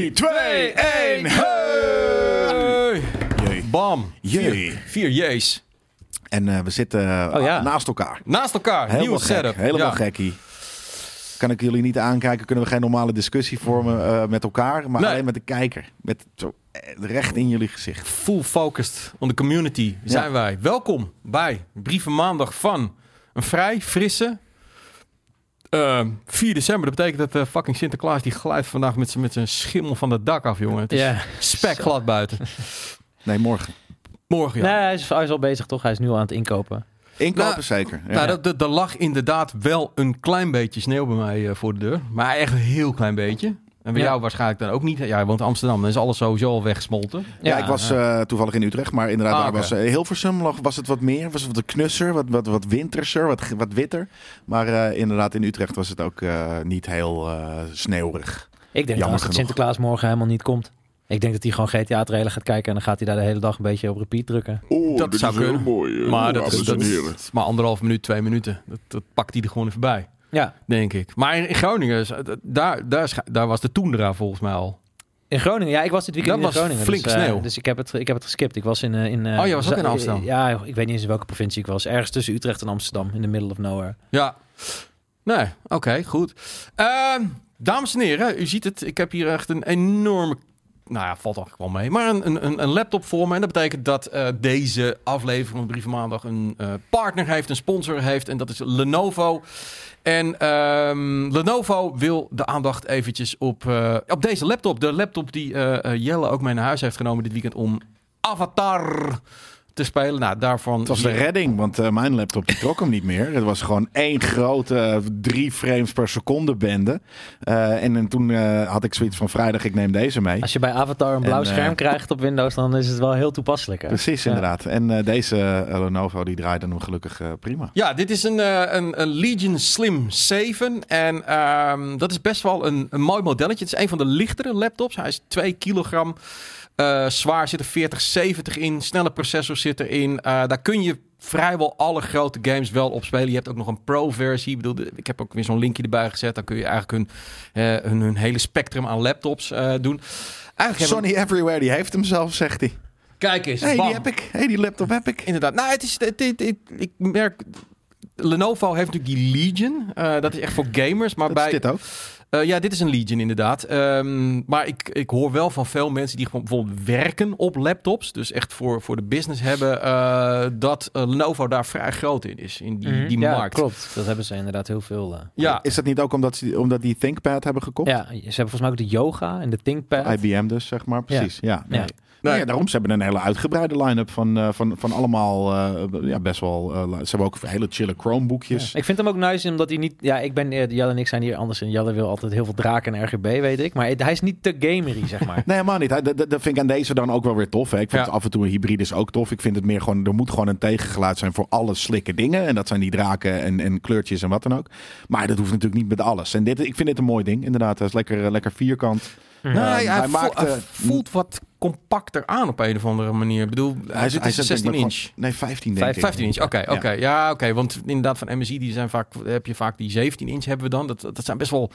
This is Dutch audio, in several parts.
3, 2, 1. Hey! Bam. Jee. Vier, J's. En eh, we zitten Oh, ja. naast elkaar. Naast elkaar. Helemaal Nieuwe gek. setup. Helemaal Ja. gekkie. Kan ik jullie niet aankijken? Kunnen we geen normale discussie vormen eh, met elkaar? Maar Nee. alleen met de kijker. Met zo eh, recht in jullie gezicht. Full focused on the community zijn wij. Welkom bij Brieven Maandag van een vrij frisse eh, 4 december. Dat betekent dat eh, fucking Sinterklaas die glijdt vandaag met zijn met zijn schimmel van het dak af, jongen. Het is Ja. spek glad buiten. Nee, morgen. Morgen, ja. Nee, hij is, hij is al bezig toch? Hij is nu al aan het inkopen. Inkopen Nou, zeker. Ja. Nou, er lag inderdaad wel een klein beetje sneeuw bij mij eh, voor de deur. Maar echt een heel klein beetje. En bij Ja. jou waarschijnlijk dan ook niet. Ja, je woont in Amsterdam. Dan is alles sowieso al weggesmolten. ja, ik was eh, toevallig in Utrecht, maar inderdaad, Ah, daar oké. was uh, Hilversum lag- was het wat meer, was het wat knusser, wat, wat, wat winterser, wat, wat witter. Maar eh, inderdaad, in Utrecht was het ook eh, niet heel eh, sneeuwig. Ik denk dat genoeg. Sinterklaas morgen helemaal niet komt. Ik denk dat hij gewoon GTA-trailer gaat kijken en dan gaat hij daar de hele dag een beetje op repeat drukken. Oh, Dat zou is heel kunnen. mooi. eh, Maar dat is, dames dat is maar anderhalf minuut, twee minuten. Dat, dat pakt hij er gewoon even bij, Ja, denk ik. Maar in, in Groningen, is- daar, daar, daar was de toendra volgens mij al. in Groningen. Ja, ik was dit weekend Dat in Groningen. flink dus, eh, sneeuw. dus ik heb, het, ik heb het geskipt. Ik was in... eh, in eh, Oh, je was ook in Amsterdam? Ja, ik weet niet eens in welke provincie ik was. Ergens tussen Utrecht en Amsterdam. In the middle of nowhere. Ja. Nee, oké, goed. Ehm, dames en heren, u ziet het. Ik heb hier echt een enorme... Nou ja, valt eigenlijk wel mee. Maar een, een, een laptop voor me. En dat betekent dat eh, deze aflevering van Brieven Maandag een eh, partner heeft, een sponsor heeft. En dat is Lenovo. En ehm, Lenovo wil de aandacht eventjes op, eh, op deze laptop. De laptop die eh, eh, Jelle ook mee naar huis heeft genomen dit weekend om Avatar te spelen. Nou, daarvan... Het was de redding, want eh, mijn laptop die trok hem niet meer. Het was gewoon één grote eh, drie frames per seconde bende. Eh, en, en toen eh, had ik zoiets van vrijdag, ik neem deze mee. Als je bij Avatar een blauw En, scherm krijgt op Windows, dan is het wel heel toepasselijk. Hè? Precies, Ja. inderdaad. En eh, deze Lenovo die draaide hem gelukkig eh, prima. Ja, dit is een, eh, een, een Legion Slim 7. En ehm, dat is best wel een, een mooi modelletje. Het is een van de lichtere laptops. Hij is 2 kilogram eh, zwaar. Zit er 4070 in. Snelle processor zit erin. Eh, daar kun je vrijwel alle grote games wel op spelen. Je hebt ook nog een pro-versie. Ik, bedoel, ik heb ook weer zo'n linkje erbij gezet. Dan kun je eigenlijk hun, eh, hun, hun hele spectrum aan laptops doen. Eigenlijk hebben Sony Everywhere, die heeft hem zelf, zegt hij. Kijk eens. hey, bam. die heb ik. hey, die laptop heb ik. Inderdaad. Nou, het is, het, het- het- ik merk... Lenovo heeft natuurlijk die Legion. Dat is echt voor gamers. Maar Dat bij, is dit ook. Eh, ja, dit is een Legion inderdaad. Ehm, maar ik, ik hoor wel van veel mensen die gewoon bijvoorbeeld werken op laptops. Dus echt voor, voor de business hebben. eh, dat eh, Lenovo daar vrij groot in is. In die, Mhm. die ja, markt. klopt. Dat hebben ze inderdaad heel veel. Ja, Is dat niet ook omdat ze omdat die ThinkPad hebben gekocht? Ja, ze hebben volgens mij ook de yoga en de ThinkPad. IBM dus, zeg maar. Precies, ja. nee. Ja. Nou Nee. ja, daarom, ze hebben een hele uitgebreide line-up van, eh, van, van allemaal, eh, ja, best wel, eh, ze hebben ook hele chille Chromeboekjes. Ja. Ik vind hem ook nice omdat hij niet... Ja, ik ben... Jelle en ik zijn hier anders. En Jelle wil altijd heel veel draken en RGB, weet ik. Maar hij is niet te gamery, zeg maar. Nee, helemaal niet. Hij- Dat, vind ik aan deze dan ook wel weer tof. Hè. Ik vind Ja. af en toe een hybride is ook tof. Ik vind het meer gewoon, er moet gewoon een tegengeluid zijn voor alle slikke dingen. En dat zijn die draken en, en kleurtjes en wat dan ook. Maar dat hoeft natuurlijk niet met alles. En dit, ik vind dit een mooi ding, inderdaad. Hij is lekker, lekker vierkant. Nee, Ehm, hij, hij voelt, maakte- hij voelt wat compacter aan op een of andere manier. Ik bedoel, hij, dit is zit 16 denk ik inch. Nee, 15 denk Vijf- ik. 15 inch, oké, oké. Ja, oké. Want inderdaad, van MSI die zijn vaak, heb je vaak die 17 inch hebben we dan. Dat, dat zijn best wel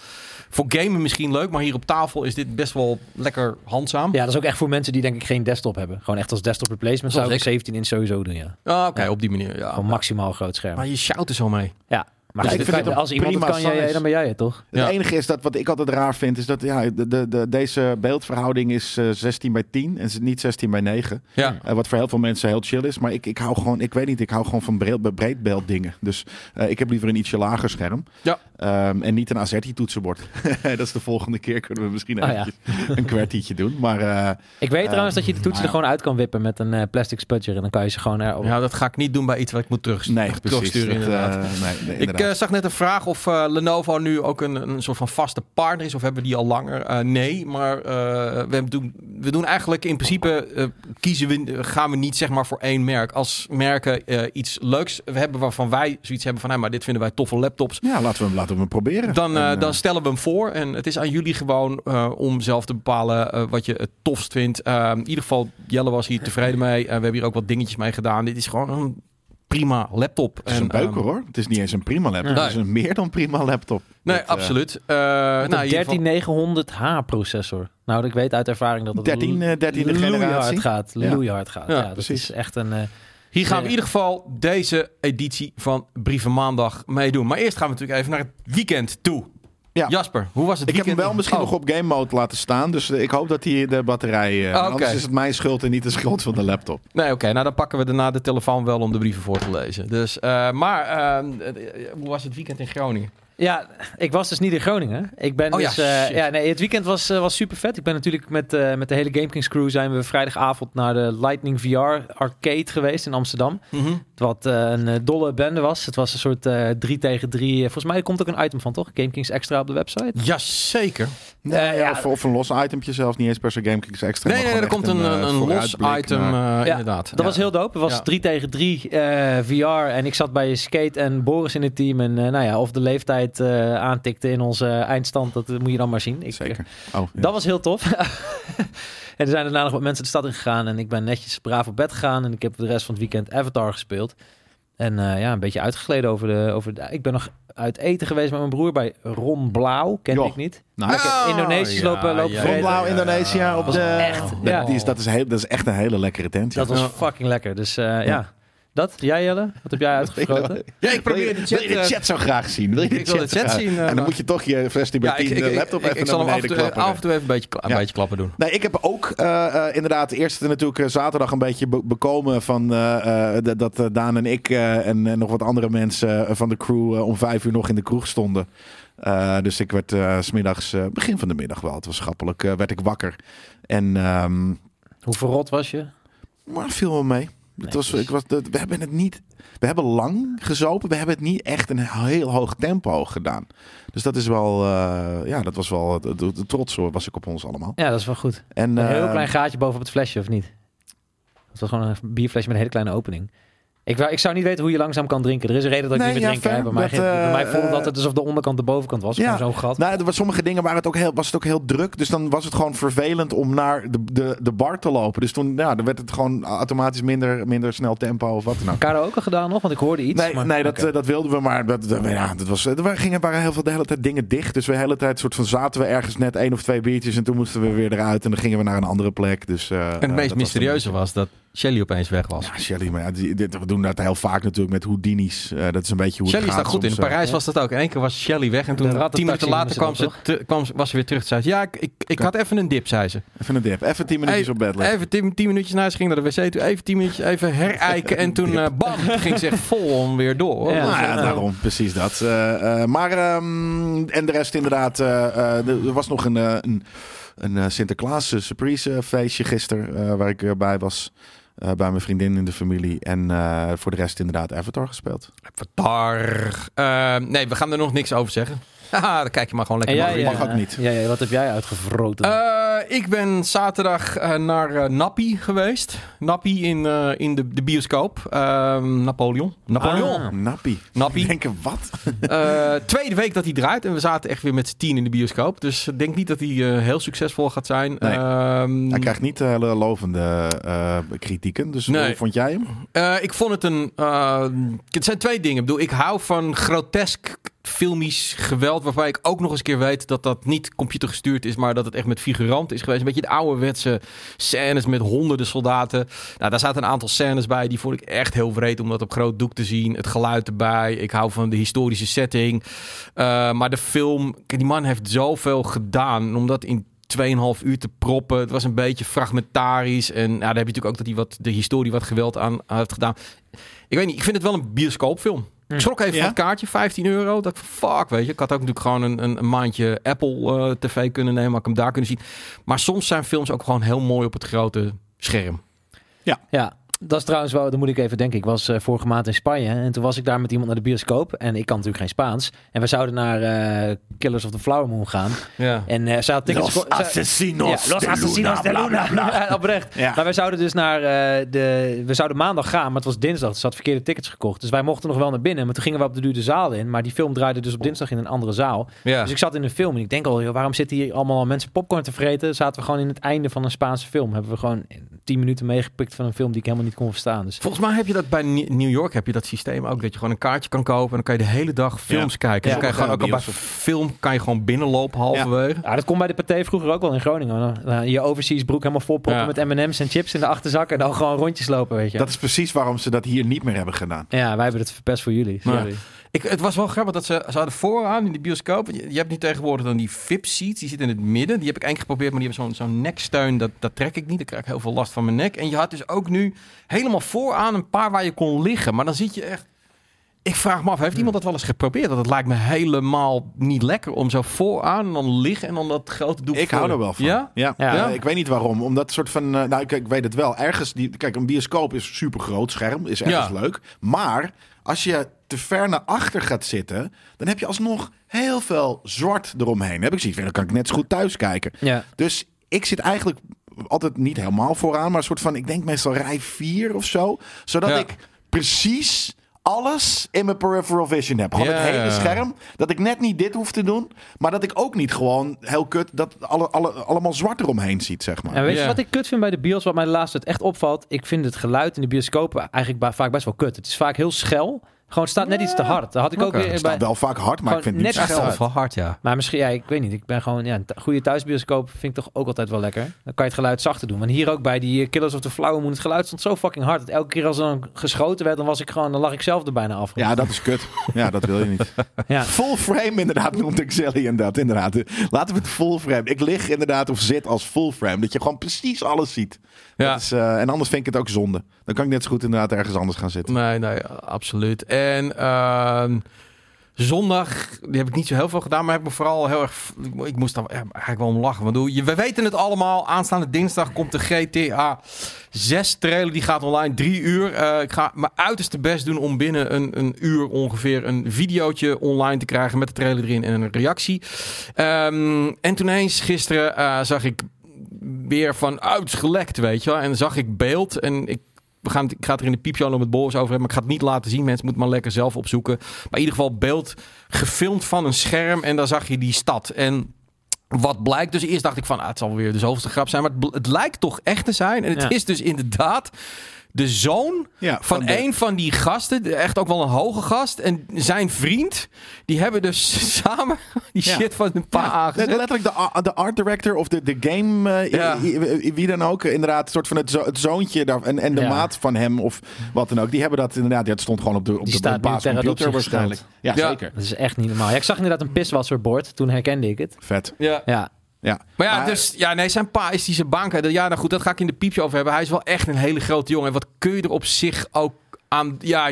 voor gamen misschien leuk, maar hier op tafel is dit best wel lekker handzaam. Ja, dat is ook echt voor mensen die denk ik geen desktop hebben. Gewoon echt als desktop replacement zou ik Zoals een 17 inch sowieso doen, ja. Ah, oké, Ja. op die manier. Ja. Gewoon maximaal groot scherm. Maar je shout er zo mee. Ja. Maar goed, ik vind het als iemand kan, jij, dan ben jij het, toch? Het Ja. enige is dat wat ik altijd raar vind, is dat ja, de, de, de, deze beeldverhouding is eh, 16 bij 10 en niet 16 bij 9. Ja. Eh, wat voor heel veel mensen heel chill is. Maar ik, ik hou gewoon, ik weet niet, ik hou gewoon van breed, breedbeeld dingen. Dus eh, ik heb liever een ietsje lager scherm. Ja. Ehm, en niet een AZERTY toetsenbord. dat is de volgende keer kunnen we misschien Oh, ja. een kwartiertje doen. Maar eh, Ik weet trouwens dat je de toetsen maar er gewoon uit kan wippen met een eh, plastic spudger. En dan kan je ze gewoon erop. ja, dat ga ik niet doen bij iets wat ik moet terug, nee, precies. terugsturen Dat, inderdaad. eh, nee, Ik eh, zag net een vraag of eh, Lenovo nu ook een, een soort van vaste partner is. Of hebben we die al langer? Eh, nee, maar we, doen, we doen eigenlijk in principe kiezen we, gaan we niet zeg maar voor één merk. Als merken iets leuks we hebben waarvan wij zoiets hebben van, hey, maar dit vinden wij toffe laptops. ja, laten we, hem- laten we hem proberen. Dan, En, dan stellen we hem voor. En het is aan jullie gewoon om zelf te bepalen wat je het tofst vindt. In ieder geval, Jelle was hier tevreden mee. We hebben hier ook wat dingetjes mee gedaan. Dit is gewoon een prima laptop. Het is een En, beuker ehm, hoor. Het is niet eens een prima laptop. Nee. Het is een meer dan prima laptop. Nee, eh, absoluut. Eh, Met nou, in ieder een geval- 13900H processor. Nou, ik weet uit ervaring dat het 13, eh, 13e loeihard generatie. gaat. Ja. Loeihard gaat. Ja, Ja, dat precies. is echt een... eh, Hier gaan we in ieder geval deze editie van Brieven Maandag meedoen. Maar eerst gaan we natuurlijk even naar het weekend toe. Ja. Jasper, hoe was het Ik heb hem weekend? wel misschien Oh. nog op game mode laten staan. Dus eh, ik hoop dat hij de batterij... oké. Anders is het mijn schuld en niet de schuld van de laptop. Nee, oké. nou, dan pakken we daarna de telefoon wel om de brieven voor te lezen. Dus, eh, maar eh, eh, hoe was het weekend in Groningen? Ja, ik was dus niet in Groningen. Ik ben Oh ja, dus, eh, shit. ja, nee, het weekend was, was super vet. Ik ben natuurlijk met, eh, met de hele GameKings crew zijn we vrijdagavond naar de Lightning VR arcade geweest in Amsterdam. Wat eh, een eh, dolle bende was. Het was een soort eh 3 tegen 3. volgens mij komt ook een item van, toch? GameKings extra op de website. Jazeker. Nee, Eh, ja, ja. Of, of een los itempje zelfs. Niet eens per se GameKings extra. Nee, nee, er komt een, eh, een, los item, naar- eh, Ja, inderdaad. Dat Ja. was heel dope. Het was Ja. 3 tegen 3 eh, VR. En ik zat bij Skate en Boris in het team. En eh, nou ja, of de leeftijd eh, aantikte in onze eindstand, dat eh, moet je dan maar zien. Ik, Zeker. Oh, ja. Dat was heel tof. en er zijn daarna nog wat mensen de stad in gegaan. En ik ben netjes braaf op bed gegaan. En ik heb de rest van het weekend Avatar gespeeld. En eh, ja, een beetje uitgegleden over de, over de... Ik ben nog uit eten geweest met mijn broer bij Ron Blauw. Kende Joh. ik niet. Nou, Ah, Indonesisch lopen- lopen vreten. Blauw Indonesië op de... echt, dat, ja. is, dat, is heel, dat is echt een hele lekkere tent. ja. Dat was fucking lekker. Dus eh, ja. Dat, jij Jelle? Wat heb jij uitgefroten? Ja, ik probeer de chat, Wil je de eh, chat zo graag zien? Wil je ik wil de chat graag- zien, eh, en dan moet je toch je Festi bij Ja, ik, 10 ik, de ik, laptop ik, even ik zal naar hem af en, beneden toe, klappen. af en toe even een beetje, kla- een Ja. beetje klappen doen. Nee, ik heb ook eh, eh, inderdaad eerst natuurlijk eh, zaterdag een beetje be- bekomen van eh, eh, dat- eh, Daan en ik eh, en, en nog wat andere mensen eh, van de crew eh, om vijf uur nog in de kroeg stonden. Eh, dus ik werd eh, s smiddags, eh, begin van de middag wel, het was schappelijk, eh, werd ik wakker. En ehm Hoe verrot was je? maar viel wel mee. Het was, ik was, we hebben het niet. We hebben lang gezopen. We hebben het niet echt een heel hoog tempo gedaan. Dus dat is wel. eh, ja, dat was wel. De, trots hoor, was ik op ons allemaal. Ja, dat is wel goed. En, Een heel eh, klein gaatje boven op het flesje, of niet? Het was gewoon een bierflesje met een hele kleine opening. Ik, wou, ik zou niet weten hoe je langzaam kan drinken. Er is een reden dat ik Nee, niet meer ja, drinken fair. heb. Bij mij, bij mij eh, voelde dat het alsof de onderkant de bovenkant was. Ja. Zo'n gat. Nou, er was sommige dingen waren het ook heel, was het ook heel druk. Dus dan was het gewoon vervelend om naar de, de, de bar te lopen. Dus toen ja, dan werd het gewoon automatisch minder, minder snel tempo of wat dan ook. Karaoke gedaan nog? Want ik hoorde iets. Nee, maar- nee dat, eh, dat wilden we, maar dat, dat- ja, dat was, er waren, gingen, waren heel veel de hele tijd dingen dicht. Dus we de hele tijd soort van zaten we ergens net één of twee biertjes en toen moesten we weer eruit en dan gingen we naar een andere plek. Dus, eh, En eh, het dat meest was mysterieuze was dat Shelly opeens weg was. Ja, Shelly, maar ja, die, dit, we doen dat heel vaak natuurlijk met Houdini's. Eh, dat is een beetje hoe Shelly het gaat staat goed in. eh. Parijs was dat ook. In één keer was Shelly weg. En toen, tien minuten later kwam ze, te- kwam, was ze weer terug. Zei ze, ja, ik, ik, ik had even een dip, zei ze. Even een dip, even tien minuutjes op bed liggen. Even tien, tien minuutjes na, ze ging naar de wc toe. Even tien minuutjes, even herijken. En toen, eh, bam, ging ze echt vol om weer door. Ja. Nou ja, Ja. daarom, precies dat. Eh, eh, maar, ehm, en de rest inderdaad, eh, eh, er was nog een, een, een Sinterklaas surprise feestje gisteren, eh, waar ik bij was. Eh, bij mijn vriendin in de familie. En eh, voor de rest inderdaad Avatar gespeeld. Avatar. Eh, nee, we gaan er nog niks over zeggen. Haha, dan kijk je maar gewoon lekker. jij, naar. mag eh, ook niet. Ja, ja, wat heb jij uitgevroten? Eh, ik ben zaterdag eh, naar Nappi geweest. Nappi in, eh, in de, de bioscoop. Ehm, Napoleon. Napoleon. Ah. Nappie. Nappie. Ik denk, wat? Eh, tweede week dat hij draait. En we zaten echt weer met z'n tien in de bioscoop. Dus ik denk niet dat hij eh, heel succesvol gaat zijn. Nee. Ehm, Hij krijgt niet hele lovende eh, kritieken. Dus Nee. hoe vond jij hem? Eh, ik vond het een. eh, het zijn twee dingen. Ik bedoel, ik hou van grotesk filmisch geweld. Waarbij ik ook nog eens een keer weet dat dat niet computergestuurd is. Maar dat het echt met figuranten is geweest. Een beetje de ouderwetse scènes met honderden soldaten. Nou, daar zaten een aantal scènes bij. Die vond ik echt heel vreed om dat op groot doek te zien. Het geluid erbij. Ik hou van de historische setting. Eh, maar de film. Die man heeft zoveel gedaan. Om dat in 2,5 uur te proppen. Het was een beetje fragmentarisch. En nou, daar heb je natuurlijk ook dat hij wat de historie wat geweld aan heeft gedaan. Ik weet niet, ik vind het wel een bioscoopfilm. Ik schrok even Ja? van het kaartje, 15 euro. Dat fuck, weet je. Ik had ook natuurlijk gewoon een, een, een maandje Apple eh, TV kunnen nemen. Had ik hem daar kunnen zien. Maar soms zijn films ook gewoon heel mooi op het grote scherm. Ja, dat is trouwens wel, dan moet ik even denken. Ik was eh, vorige maand in Spanje en toen was ik daar met iemand naar de bioscoop. En ik kan natuurlijk geen Spaans. En we zouden naar eh, Killers of the Flower Moon gaan. Ja. En eh ze had tickets... Los Asesinos Ja, Los de Asesinos de Luna, Luna. bla, bla, bla. Ja, oprecht. Ja. Maar wij zouden dus naar eh, de... We zouden maandag gaan, maar het was dinsdag. Dus ze had verkeerde tickets gekocht. Dus wij mochten nog wel naar binnen. Maar toen gingen we op de duur de zaal in. Maar die film draaide dus op dinsdag in een andere zaal. Ja. Dus ik zat in een film en ik denk al, joh, waarom zitten hier allemaal mensen popcorn te vreten? Zaten we gewoon in het einde van een Spaanse film. Hebben we gewoon 10 minuten meegepikt van een film die ik helemaal niet kon verstaan. Dus Volgens mij heb je dat bij New York heb je dat systeem ook. Dat je gewoon een kaartje kan kopen en dan kan je de hele dag films kijken. Ja. Dus dan kan je gewoon ook bij film kan je gewoon binnenlopen halverwege. ja, dat kon bij de Pathé vroeger ook wel in Groningen. Dan, dan je overseas broek helemaal vol proppen Ja. met M&M's en chips in de achterzak en dan gewoon rondjes lopen, weet je. Dat is precies waarom ze dat hier niet meer hebben gedaan. Ja, wij hebben het verpest voor jullie. Maar- Sorry. Ik, het was wel grappig dat ze, ze hadden vooraan in de bioscoop. Je, je hebt nu tegenwoordig dan die VIP-seats. Die zitten in het midden. Die heb ik keer geprobeerd, maar die hebben zo'n zo'n neksteun. Dat, dat trek ik niet. Dan krijg ik heel veel last van mijn nek. En je had dus ook nu helemaal vooraan een paar waar je kon liggen. Maar dan zit je echt... Ik vraag me af, heeft iemand dat wel eens geprobeerd? Dat het lijkt me helemaal niet lekker om zo vooraan en dan liggen en dan dat grote doek Ik voor hou er wel van. Ja? Ja, Ja. Ik weet niet waarom. Omdat soort van. eh, nou, ik, ik weet het wel. Ergens. Die, kijk, een bioscoop is super groot scherm. Is ergens Ja. leuk. Maar als je te ver naar achter gaat zitten. dan heb je alsnog heel veel zwart eromheen. Heb ik zoiets dan kan ik net zo goed thuis kijken. Ja. Dus ik zit eigenlijk altijd niet helemaal vooraan. Maar een soort van. Ik denk meestal rij 4 of zo. Zodat Ja. ik precies. Alles in mijn peripheral vision heb. Gewoon het hele scherm. Dat ik net niet dit hoef te doen. Maar dat ik ook niet gewoon heel kut. Dat alle, alle, allemaal zwart eromheen ziet, zeg maar. En weet je wat ik kut vind bij de bios, wat mij de laatste tijd echt opvalt? Ik vind het geluid in de bioscopen eigenlijk vaak best wel kut. Het is vaak heel schel. Gewoon het staat net iets te hard. Dat had ik ook weer Het bij... staat wel vaak hard, maar Gewoon ik vind het niet net is wel hard, ja. Maar misschien, ja, ik weet niet. Ik ben gewoon, ja, een goede thuisbioscoop vind ik toch ook altijd wel lekker. Dan kan je het geluid zachter doen. Maar hier ook bij die eh, Killers of the Flower Moon, het geluid stond zo fucking hard. Dat elke keer als er dan geschoten werd, dan was ik gewoon, dan lag ik zelf er bijna af. Ja, dat is kut. Ja, dat wil je niet. Ja. Full frame inderdaad noemt Excellion dat inderdaad. Laten we het full frame. Ik lig inderdaad of zit als full frame. Dat je gewoon precies alles ziet. Ja. Dat is, eh, en anders vind ik het ook zonde. Dan kan ik net zo goed inderdaad ergens anders gaan zitten. Nee, nee, absoluut. En ehm, zondag, die heb ik niet zo heel veel gedaan, maar heb me vooral heel erg. Ik, mo- ik moest daar eigenlijk wel om lachen. Want we weten het allemaal. Aanstaande dinsdag komt de GTA 6 trailer. Die gaat online drie uur. Eh, ik ga mijn uiterste best doen om binnen een, een uur ongeveer een videootje online te krijgen met de trailer erin en een reactie. Ehm, en toen eens gisteren eh, zag ik weer van uitgelekt, weet je wel. En zag ik beeld en ik we gaan, het- ik ga het er in de piepshow nog met Boris over hebben, maar ik ga het niet laten zien. Mensen moeten maar lekker zelf opzoeken. Maar in ieder geval beeld gefilmd van een scherm en daar zag je die stad. En wat blijkt, dus eerst dacht ik van, ah, het zal weer de zoveelste grap zijn, maar het, het lijkt toch echt te zijn. En het Ja. is dus inderdaad de zoon Ja, van, de- een van die gasten, echt ook wel een hoge gast. En zijn vriend, die hebben dus samen die Ja. shit van een paar Ja, aangezet. letterlijk de, art director of de, de game, eh, wie dan ook, inderdaad, een soort van het, zo, het zoontje daar, en, en de Ja. maat van hem of wat dan ook. Die hebben dat inderdaad, het stond gewoon op de, op Die de, staat op de nu ter basiscomputer adoptie waarschijnlijk. Ja, Ja. zeker. Dat is echt niet normaal. Ja, ik zag inderdaad een piswasserbord. Toen herkende ik het. Vet. Ja. Ja, Ja. Maar ja, dus ja, nee, zijn pa is die zijn bank. Ja, nou goed, dat ga ik in de piepje over hebben. Hij is wel echt een hele grote jongen. En wat kun je er op zich ook aan. Ja,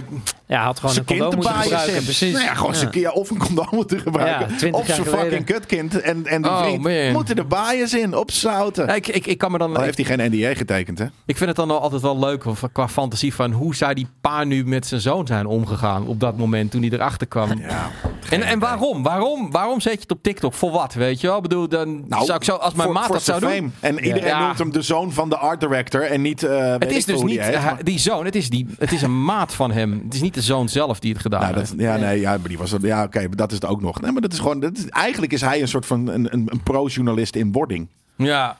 ja had gewoon Zijn een condoom moeten gebruiken. Precies. Nou ja, gewoon zijn ja, of een condoom moeten gebruiken. Ja, 20 of zijn fucking kutkind en, en die Oh, vriend man. moeten er bias in op zouten. ik, ik, ik kan me dan. Al heeft hij geen NDA getekend, hè? Ik vind het dan wel altijd wel leuk of, qua fantasie van hoe zou die pa nu met zijn zoon zijn omgegaan op dat moment toen hij erachter kwam. Ja. en, en waarom? waarom? Waarom zet je het op TikTok? Voor wat? Weet je wel? Ik bedoel, dan Nou, zou ik zo als mijn voor- maat voor dat zou doen. En iedereen Ja. noemt hem de zoon van de art director en niet. eh, weet Het is dus niet die zoon, het is, die, het is een maat van hem. Het is niet de zoon zelf die het gedaan Nou, heeft. dat, ja, nee, ja, maar die was ja, oké, maar dat is het ook nog. Nee, maar dat is gewoon, dat is, eigenlijk is hij een soort van een, een, een pro-journalist in wording, Ja,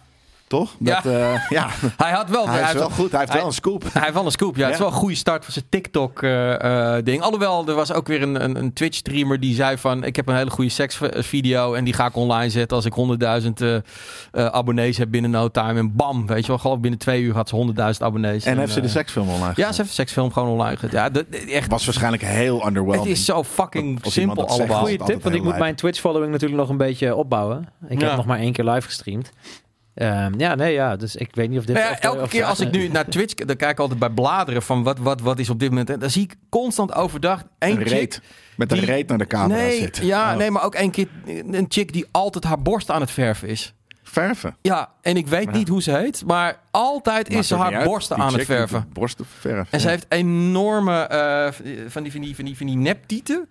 toch? Ja. Eh, ja. hij had wel. hij is heeft wel goed, hij heeft hij- wel een scoop. Hij heeft wel een scoop, ja. Het is wel een goede start voor zijn TikTok-ding. Alhoewel, er was ook weer een, een, een Twitch-streamer die zei van... ik heb een hele goede seksvideo en die ga ik online zetten... als ik 100.000 eh, eh, abonnees heb binnen no time. En bam, weet je wel, geloof binnen twee uur had ze 100.000 abonnees. En heeft ze de eh, seksfilm online Ja, ze heeft een seksfilm gewoon online gezet. Ja, dat, echt, Was waarschijnlijk heel het underwhelming. is zo fucking simpel allemaal. Altijd tip, want ik moet mijn Twitch-following natuurlijk nog een beetje opbouwen. Ik Ja. heb nog maar één keer live gestreamd. Ehm, ja, nee, ja. Dus ik weet niet of dit... Nou ja, of- elke of- keer als ik nu naar Twitch... dan kijk ik altijd bij bladeren van wat, wat, wat is op dit moment... en dan zie ik constant overdag één een chick... reet. Met een die- reet naar de camera nee, zit. Ja, Oh. nee, maar ook één keer een chick die altijd haar borst aan het verven is. Verven. Ja, en ik weet Ja. niet hoe ze heet, maar altijd Maakt is ze haar uit. borsten aan het chick verven. Borsten verven. En ze heeft enorme eh, van, die, van, die, van, die, van die neptieten.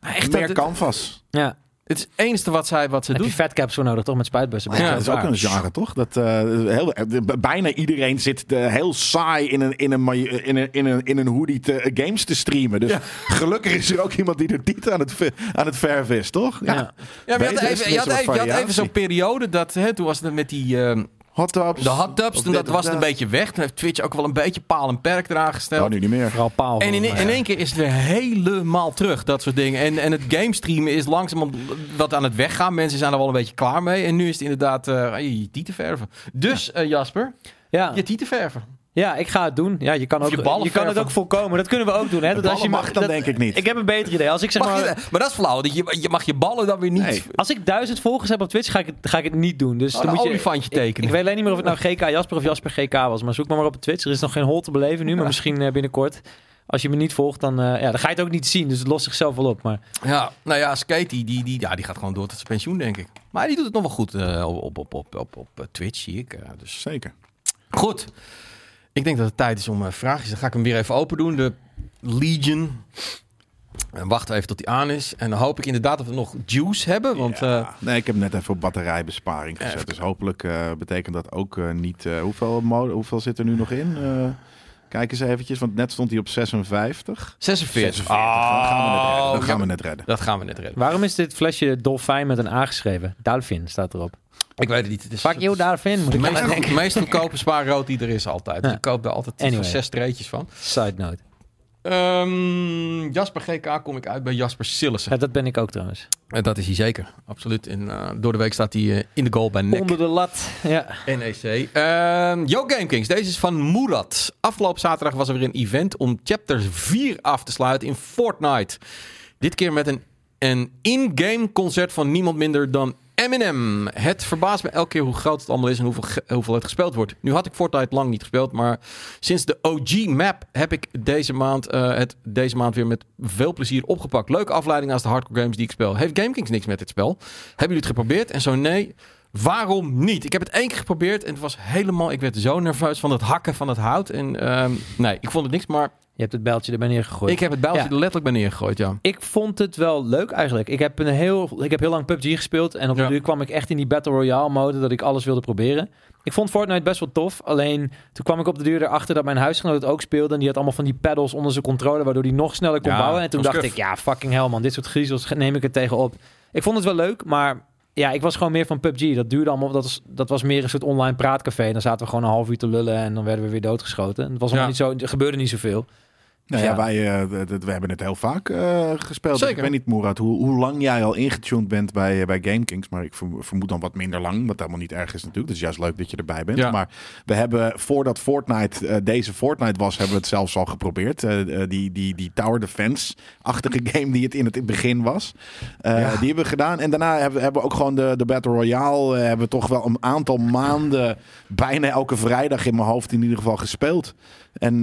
Maar Echt, meer dat- canvas. Ja, Het is het enige wat, zij, wat ze heb je fatcaps voor nodig, toch? Met spuitbussen. Ja, dat is ook een genre, toch? Dat, eh, heel, eh, bijna iedereen zit eh, heel saai in een, in, een, in, een, in, een, in een hoodie te, games te streamen. Dus Ja. gelukkig is er ook iemand die er niet aan het, aan het verven is, toch? Ja. Ja, maar je had even, je had even, wat je had even variatie. zo'n periode dat, hè, toen was het met die, eh, Hot tubs. De hot tubs, toen dat was het een beetje weg. Toen heeft Twitch ook wel een beetje paal en perk eraan gesteld. Oh, nu niet meer. Vooral paal. En in, in één keer is het weer helemaal terug, dat soort dingen. En, en het gamestreamen is langzaam wat aan het weggaan. Mensen zijn er wel een beetje klaar mee. En nu is het inderdaad eh, je tieten verven. Dus eh, Jasper, Ja. je tieten verven. Ja, ik ga het doen. Ja, je kan, ook, je ballen je kan het ook voorkomen. Dat kunnen we ook doen. Hè? Dat ballen mag dan dat- denk ik niet. Ik heb een beter idee. Als ik zeg Mag maar... je, maar dat is flauw. dat Je, je mag je ballen dan weer niet... Nee. Als ik duizend volgers heb op Twitch, ga ik het, ga ik het niet doen. Dus Oh, dan een moet je olifantje Ik, tekenen. ik weet alleen niet meer of het nou GK Jasper of Jasper GK was. Maar zoek maar, maar op Twitch. Er is nog geen hol te beleven nu, maar misschien eh, binnenkort. Als je me niet volgt, dan, eh, ja, dan ga je het ook niet zien. Dus het lost zichzelf wel op. Maar Ja, nou ja, Skate, die, die, die, ja, die gaat gewoon door tot zijn pensioen, denk ik. Maar die doet het nog wel goed eh, op, op, op, op, op, op Twitch, zie ik. eh, dus Zeker. Goed. Ik denk dat het tijd is om eh, vraagjes. Dan ga ik hem weer even open doen. De Legion. En wachten even tot die aan is. En dan hoop ik inderdaad dat we nog juice hebben. Want Ja. eh, nee, ik heb net even op batterijbesparing gezet. Even Dus hopelijk eh, betekent dat ook eh, niet... eh, hoeveel, hoeveel zit er nu nog in? Eh, kijk eens eventjes, want net stond hij op 56. 46. 46. Dan gaan we net redden. Oh, Dan gaan ja, we net redden. Dat gaan we net redden. waarom is dit flesje dolfijn met een A geschreven? Staat erop. Ik weet het niet. Het is Fuck you, Dolphin. Moet de meest, aan denken. de meest goedkope spaarrood die er is altijd. Dus ik koop daar altijd Anyway. zes streetjes van. Side note. Ehm, Jasper GK kom ik uit bij Jasper Sillissen. Ja, dat ben ik ook trouwens. En dat is hij zeker. Absoluut. En, eh, door de week staat hij eh, in de goal bij NEC. Onder de lat. Ja. NEC. Ehm Yo GameKings, deze is van Murat. Afgelopen zaterdag was er weer een event om chapter 4 af te sluiten in Fortnite. Dit keer met een, een in-game concert van niemand minder dan Eminem. Het verbaast me elke keer hoe groot het allemaal is en hoeveel, hoeveel het gespeeld wordt. Nu had ik Fortnite lang niet gespeeld, maar sinds de OG map heb ik deze maand, eh, het deze maand weer met veel plezier opgepakt. Leuke afleiding als de hardcore games die ik speel. Heeft GameKings niks met dit spel? Hebben jullie het geprobeerd? En zo nee, Waarom niet? Ik heb het één keer geprobeerd en het was helemaal... Ik werd zo nerveus van het hakken van het hout. En ehm, nee, ik vond het niks, maar Je hebt het bijltje erbij neergegooid. ik heb het bijltje Ja. er letterlijk bij neergegooid, ja. Ik vond het wel leuk eigenlijk. Ik heb, een heel, ik heb heel lang PUBG gespeeld. En op de Ja. duur kwam ik echt in die Battle Royale mode. Dat ik alles wilde proberen. Ik vond Fortnite best wel tof. Alleen toen kwam ik op de duur erachter dat mijn huisgenoot het ook speelde. En die had allemaal van die pedals onder zijn controller. Waardoor hij nog sneller kon Ja, bouwen. En toen dacht ik, ja fucking hell man. Dit soort griezels neem ik er tegen op. Ik vond het wel leuk. Maar ja, ik was gewoon meer van PUBG. Dat duurde allemaal. Dat was, dat was meer een soort online praatcafé. En dan zaten we gewoon een half uur te lullen. En dan werden we weer doodgeschoten. Het was Ja. niet zo, er gebeurde niet zoveel. Nou ja, Ja. wij eh, we hebben het heel vaak eh, gespeeld. Zeker. Ik weet niet, Moerad, hoe, hoe lang jij al ingetuned bent bij, eh, bij GameKings. Maar ik verm- vermoed dan wat minder lang, wat helemaal niet erg is natuurlijk. Het is juist leuk dat je erbij bent. Ja. Maar we hebben, voordat Fortnite deze Fortnite was, hebben we het zelfs al geprobeerd. Die, die, die Tower Defense-achtige game die het in het begin was. Ja. Die hebben we gedaan. En daarna hebben, hebben we ook gewoon de, de Battle Royale. hebben we toch wel een aantal maanden, bijna elke vrijdag in mijn hoofd in ieder geval gespeeld. En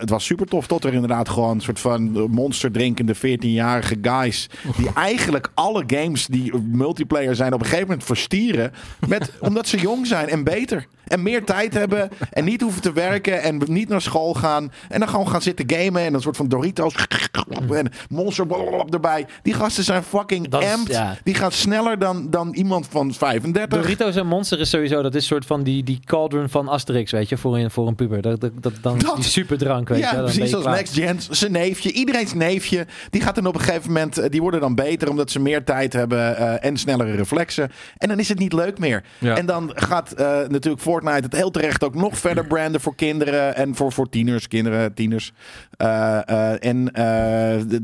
het was super tof. Tot er inderdaad gewoon een soort van monster drinkende 14-jarige guys. Die eigenlijk alle games die multiplayer zijn op een gegeven moment verstieren. Met, omdat ze jong zijn en beter. En meer tijd hebben. En niet hoeven te werken. En niet naar school gaan. En dan gewoon gaan zitten gamen. En een soort van Doritos. En monster erbij. Die gasten zijn fucking Dat is- amped. ja. Die gaan sneller dan, dan iemand van 35. Doritos en Monster is sowieso, dat is soort van die, die cauldron van Asterix, weet je, voor een, voor een puber. Dat, dat, dat, dan Dat- die superdrank, weet je. Dan precies als. Next Gen. Zijn neefje, iedereen's neefje. Die gaat dan op een gegeven moment, eh, die worden dan beter omdat ze meer tijd hebben eh, en snellere reflexen. En dan is het niet leuk meer. Ja. En dan gaat eh, natuurlijk Fortnite het heel terecht ook nog verder branden voor kinderen en voor, voor tieners, kinderen, tieners. En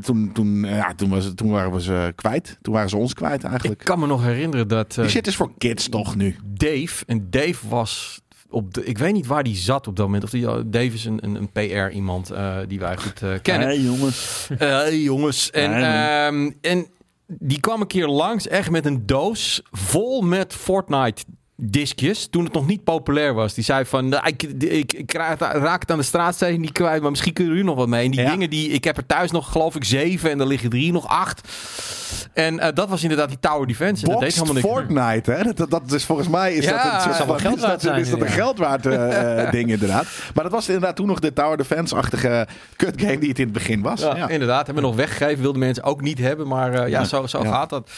toen, toen, ja, toen, was toen waren we ze kwijt. Toen waren ze ons kwijt Ik eigenlijk. kan me nog herinneren dat Die shit is voor kids toch nu? Dave, en Dave was op de, ik weet niet waar die zat op dat moment. Of die, Dave is een, een, een PR iemand eh, die wij goed eh, kennen. Hey, jongens. Eh, hey, jongens. En, ehm, en die kwam een keer langs, echt met een doos vol met Fortnite diskjes toen het nog niet populair was. Die zei van, nou, ik, ik, ik raak het aan de straatsteen niet kwijt, maar misschien kunnen jullie nog wat mee. En die Ja. dingen die, ik heb er thuis nog geloof ik zeven en er liggen drie nog acht. En eh, dat was inderdaad die Tower Defense. En dat deed Boxed helemaal niks. Fortnite, hè? Dat, dat is volgens mij is Ja, dat een soort van- geld waard zijn is dat nu, een ja. geld waard eh, eh, ding inderdaad. Maar dat was inderdaad toen nog de Tower Defense-achtige cut game die het in het begin was. Ja, inderdaad. Hebben we nog weggegeven. Wilden mensen ook niet hebben. Maar ja, zo, zo gaat dat.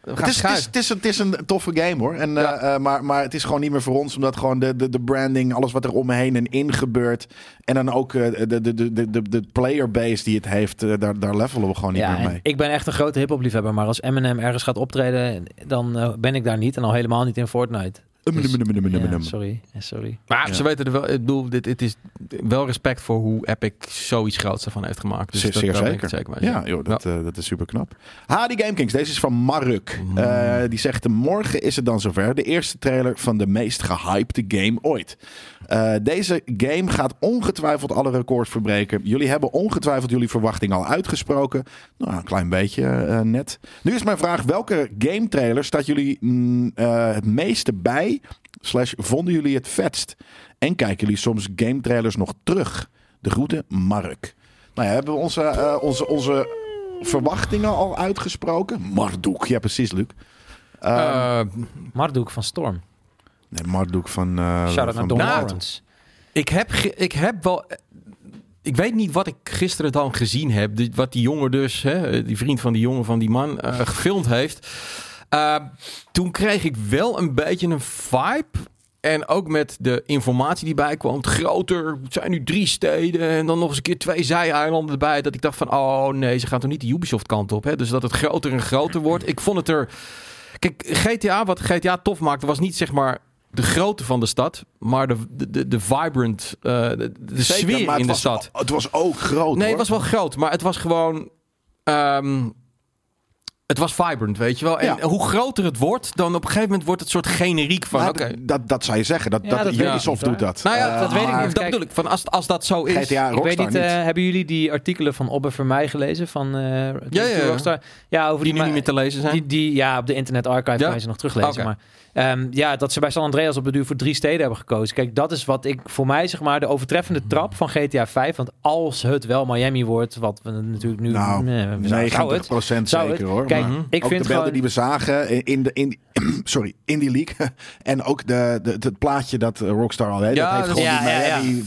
Het is, het, is, het, is, het is een toffe game hoor. En, Ja. eh, eh, maar, maar het is gewoon niet meer voor ons. Omdat gewoon de, de, de branding, alles wat er omheen en in gebeurt. En dan ook eh, de, de, de, de, de, de player base die het heeft. eh, daar, daar levelen we gewoon niet Ja, meer mee. ik ben echt een grote hip-hop liefhebber, maar als Eminem ergens gaat optreden, dan eh, ben ik daar niet en al helemaal niet in Fortnite. Um, um, um, um, um, um, Ja, um. sorry, sorry. Maar Ja. ze weten er wel, ik bedoel, dit, het is wel respect voor hoe Epic zoiets groots ervan heeft gemaakt. Dus Zeer, dat, zeker. zeker. Ja, joh, dat, eh, dat is super knap. Hadi Gamekings, deze is van Maruk. Mm. Eh, die zegt, morgen is het dan zover. De eerste trailer van de meest gehypte game ooit. Eh, deze game gaat ongetwijfeld alle records verbreken. Jullie hebben ongetwijfeld jullie verwachting al uitgesproken. Nou, een klein beetje net. Nu is mijn vraag, welke game trailer staat jullie mm, eh, het meeste bij? Slash, vonden jullie het vetst? En kijken jullie soms game trailers nog terug? De groeten, Mark. Nou ja, hebben we onze, eh, onze, onze verwachtingen al uitgesproken? Marduk, ja precies, Luc. Eh, Eh, Marduk van Storm. nee, Marduk van... eh Shout-out naar van Don Nou, Lawrence. ik, heb ik heb wel... Ik weet niet wat ik gisteren dan gezien heb. Wat die jongen dus, hè, die vriend van die jongen van die man, gefilmd heeft. Eh, toen kreeg ik wel een beetje een vibe. En ook met de informatie die bij kwam. Het groter, het zijn nu drie steden. En dan nog eens een keer twee zijeilanden erbij. Dat ik dacht van, oh nee, ze gaan toch niet de Ubisoft kant op. Hè? Dus dat het groter en groter wordt. Ik vond het er... Kijk, GTA, wat GTA tof maakte, was niet zeg maar de grootte van de stad. Maar de, de, de, vibrant, eh, de, de Zeker, sfeer in de stad. Het was ook groot, Nee, hoor. het was wel groot, maar het was gewoon. ehm, het was vibrant, weet je wel. En Ja. hoe groter het wordt, dan op een gegeven moment wordt het soort generiek van. D- dat, dat zou je zeggen. Dat, Ja, dat, Ubisoft doet dat. Nou ja, Eh, dat weet ik niet. Dat bedoel ik. Van als, als dat zo is. GTA Ik weet niet, niet. eh, hebben jullie die artikelen van Obbe Vermeij gelezen? Van eh Ja, ja, ja. Rockstar? Ja, over die nu ma- niet meer te lezen zijn. Die, die, ja, op de Internet Archive Ja? kan je ze nog teruglezen. Maar ehm, ja, dat ze bij San Andreas op de duur voor drie steden hebben gekozen. Kijk, dat is wat ik voor mij zeg maar de overtreffende trap van GTA 5. Want als het wel Miami wordt, wat we natuurlijk nu... Nou, eh, we zou- zou het. 90% Zou zeker het. hoor. Kijk, maar Mhm. ik ook vind de beelden gewoon... die we zagen in de, in, die- sorry, in die league. en ook de, de, het plaatje dat eh, Rockstar al heeft. Ja, dat heeft gewoon die ja, ja, ja. Miami,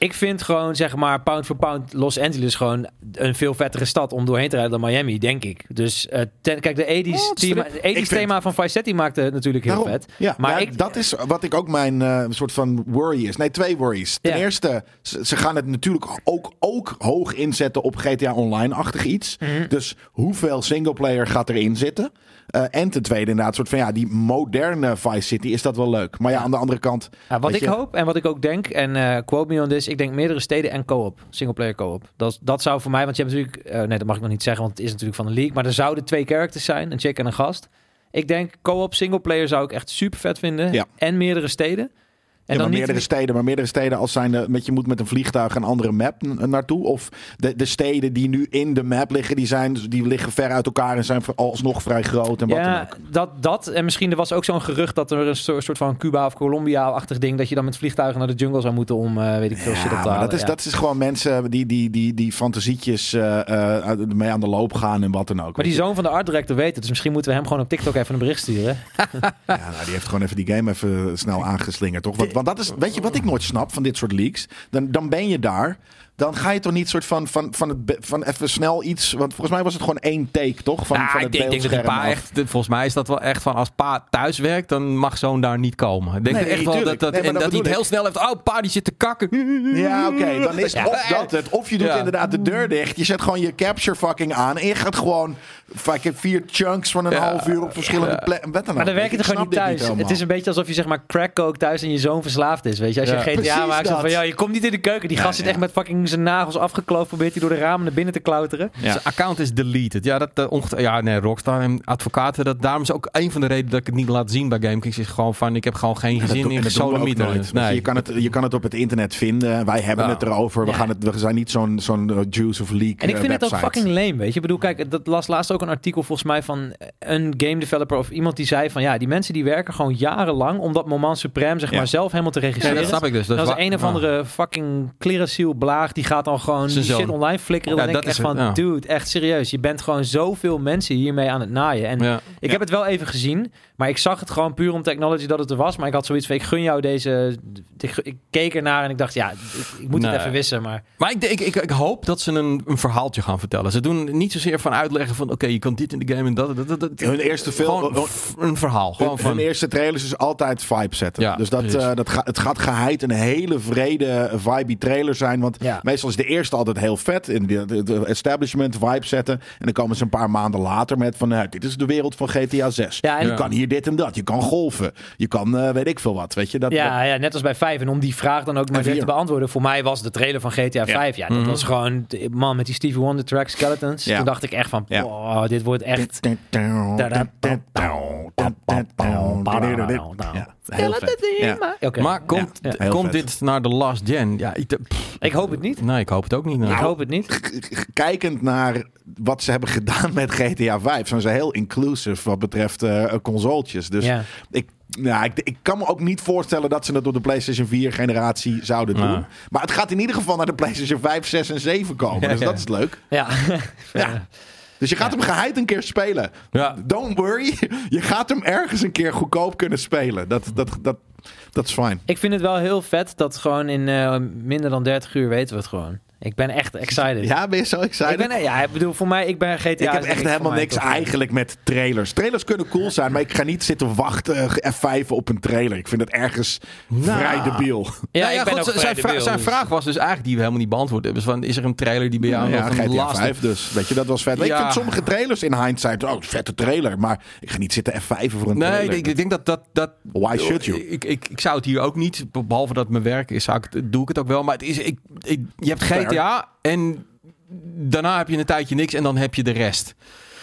Ik vind gewoon, zeg maar, pound for pound Los Angeles gewoon een veel vettere stad om doorheen te rijden dan Miami, denk ik. Dus eh, ten- kijk, de 80s, Oh, thema, ik de 80s vind- thema van Vice maakte het natuurlijk heel Daarom. vet. Ja, Maar ik- dat is wat ik ook mijn eh, soort van worry is. Nee, twee worries. Ten eerste, ze, ze gaan het natuurlijk ook, ook hoog inzetten op GTA Online-achtig iets. Mhm. Dus hoeveel singleplayer gaat erin zitten? Eh, en ten tweede inderdaad, soort van ja, die moderne Vice City is dat wel leuk. Maar ja, aan de andere kant. Ja, wat ik je- hoop en wat ik ook denk, en eh, quote me on this, ik denk meerdere steden en co-op, singleplayer co-op. Dat, dat zou voor mij, want je hebt natuurlijk, eh, nee dat mag ik nog niet zeggen, want het is natuurlijk van de league, maar er zouden twee characters zijn, een chick en een gast. Ik denk co-op singleplayer zou ik echt super vet vinden Ja. en meerdere steden. En ja, dan niet meerdere steden, maar meerdere steden als zijn met je moet met een vliegtuig een andere map naartoe. Of de, de steden die nu in de map liggen, die, zijn, die liggen ver uit elkaar en zijn alsnog vrij groot en wat dan Ja, ook. dat, dat. En misschien er was ook zo'n gerucht dat er een soort van Cuba of Colombia-achtig ding... dat je dan met vliegtuigen naar de jungle zou moeten om, eh, weet ik veel, shit op te halen. dat is, Ja. dat is gewoon mensen die, die, die, die fantasietjes eh, eh, mee aan de loop gaan en wat dan ook. Maar die zoon van de art director weet het. Dus misschien moeten we hem gewoon op TikTok even een bericht sturen. Ja, nou, die heeft gewoon even die game even snel aangeslingerd, toch? Want, want dat is, weet je wat ik nooit snap van dit soort leaks? Dan, dan ben je daar. Dan ga je toch niet soort van, van, van, het, van even snel iets... Want volgens mij was het gewoon één take, toch? Van, van ik denk, denk dat pa echt, volgens mij is dat wel echt van als pa thuis werkt, dan mag zoon daar niet komen. Ik denk Nee, echt wel dat, dat, Nee, en dat dat hij het heel snel heeft. Oh, pa die zit te kakken. Ja, oké. Dan is Ja. of dat het. Of je doet Ja. inderdaad de deur dicht. Je zet gewoon je capture fucking aan. En je gaat gewoon fucking vier chunks van een Ja. half uur op verschillende Ja. plekken. Dan Maar dan werk je Ik er gewoon niet thuis. het is een beetje alsof je zeg maar crack coke thuis en je zoon verslaafd is. Weet je, als je Ja. GTA Precies maakt, dat. van ja, je komt niet in de keuken. Die Ja, gast zit ja. echt met fucking zijn nagels afgekloofd. Probeert hij door de ramen naar binnen te klauteren. Ja. Zijn account is deleted. Ja, dat, uh, onget- ja nee, Rockstar en advocaten. Dat, daarom is ook een van de redenen dat ik het niet laat zien bij GameKings. Is gewoon van, ik heb gewoon geen Ja, dat zin doen- in je, Nee. Je, kan het, je kan het op het internet vinden. Wij hebben Ja. het erover. We, Ja. gaan het, we zijn niet zo'n zo'n eh, Juice of League En ik eh, vind het ook fucking lame, weet je. Ik bedoel, kijk, dat las laatst ook een artikel volgens mij van een game developer of iemand die zei van ja, die mensen die werken gewoon jarenlang om dat moment supreme zeg Ja. maar zelf helemaal te Nee, regisseren. dat snap ik dus. Dat is een of ja. andere fucking clerasiel blaag. Die gaat dan gewoon die shit online flikkeren. Ja, dan denk dat ik is echt van, dude, echt serieus. Je bent gewoon zoveel mensen hiermee aan het naaien. En Ja. ik heb het wel even gezien. Maar ik zag het gewoon puur om technology dat het er was. Maar ik had zoiets van, ik gun jou deze... Ik, keek ernaar en ik dacht, ja, ik, ik moet Nee. het even wissen. Maar Maar ik, denk- ik, ik, ik hoop dat ze een, een verhaaltje gaan vertellen. Ze doen niet zozeer van uitleggen van... Oké, je kan dit in de game en dat. dat, dat, dat. Hun eerste film- een verhaal. Gewoon Hun, van... hun eerste trailers is altijd vibe zetten. Ja, dus dat, eh, dat gaat, het gaat geheid een hele vrede, vibe trailer zijn. Want Ja. meestal is de eerste altijd heel vet. In de, establishment vibe zetten. En dan komen ze een paar maanden later met van... nou, dit is de wereld van GTA 6. Ja, en- je kan hier dit en dat. Je kan golfen. Je kan eh, weet ik veel wat. Weet je, dat, dat- Ja, ja, net als bij 5. En om die vraag dan ook maar vier. te beantwoorden. Voor mij was de trailer van GTA 5. Ja, dat was gewoon... Man, met die Stevie Wonder track Skeletons. Ja. Toen dacht ik echt van... Ja. wow, dit wordt echt... Ja, heel vet. Maar komt, Ja. Heel komt vet. dit naar de last gen? Ja, ik, pff, Ik hoop het niet. nee, ik hoop het ook niet. nou. ik hoop het niet. kijkend naar wat ze hebben gedaan met GTA 5, zijn ze heel inclusive wat betreft eh consoletjes. Dus Ja. ik, nou, ik, ik kan me ook niet voorstellen dat ze het op de PlayStation 4 generatie zouden doen. Maar het gaat in ieder geval naar de PlayStation 5, 6 en 7 komen. Ja, dus ja. dat is leuk. Ja. Dus je gaat hem geheid een keer spelen. Ja. Don't worry. Je gaat hem ergens een keer goedkoop kunnen spelen. Dat, dat, dat, dat is fijn. Ik vind het wel heel vet dat gewoon in eh, minder dan 30 uur weten we het gewoon. Ik ben echt excited. Ja, ben je zo excited? ik ben, ja, ik bedoel, voor mij, ik ben GTA. Ik heb echt helemaal niks eigenlijk met trailers. Trailers kunnen cool zijn, maar ik ga niet zitten wachten eh, F5 op een trailer. Ik vind het ergens vrij debiel. Ja, Nou ik ben ook zijn, vra- debiel, zijn dus- vraag was dus eigenlijk die we helemaal niet beantwoord hebben. Dus van, is er een trailer die bij jou Ja, nog een GTA last 5 dus. Weet je, dat was vet. Maar Ik Ja. vind sommige trailers in hindsight, oh, vette trailer. Maar ik ga niet zitten F5 voor een Nee, trailer. ik, ik denk dat dat... dat Why should you? Ik, ik, ik zou het hier ook niet, behalve dat het mijn werk is, zou ik het, doe ik het ook wel. Maar het is, ik, ik, je hebt Fair. GTA en daarna heb je een tijdje niks en dan heb je de rest.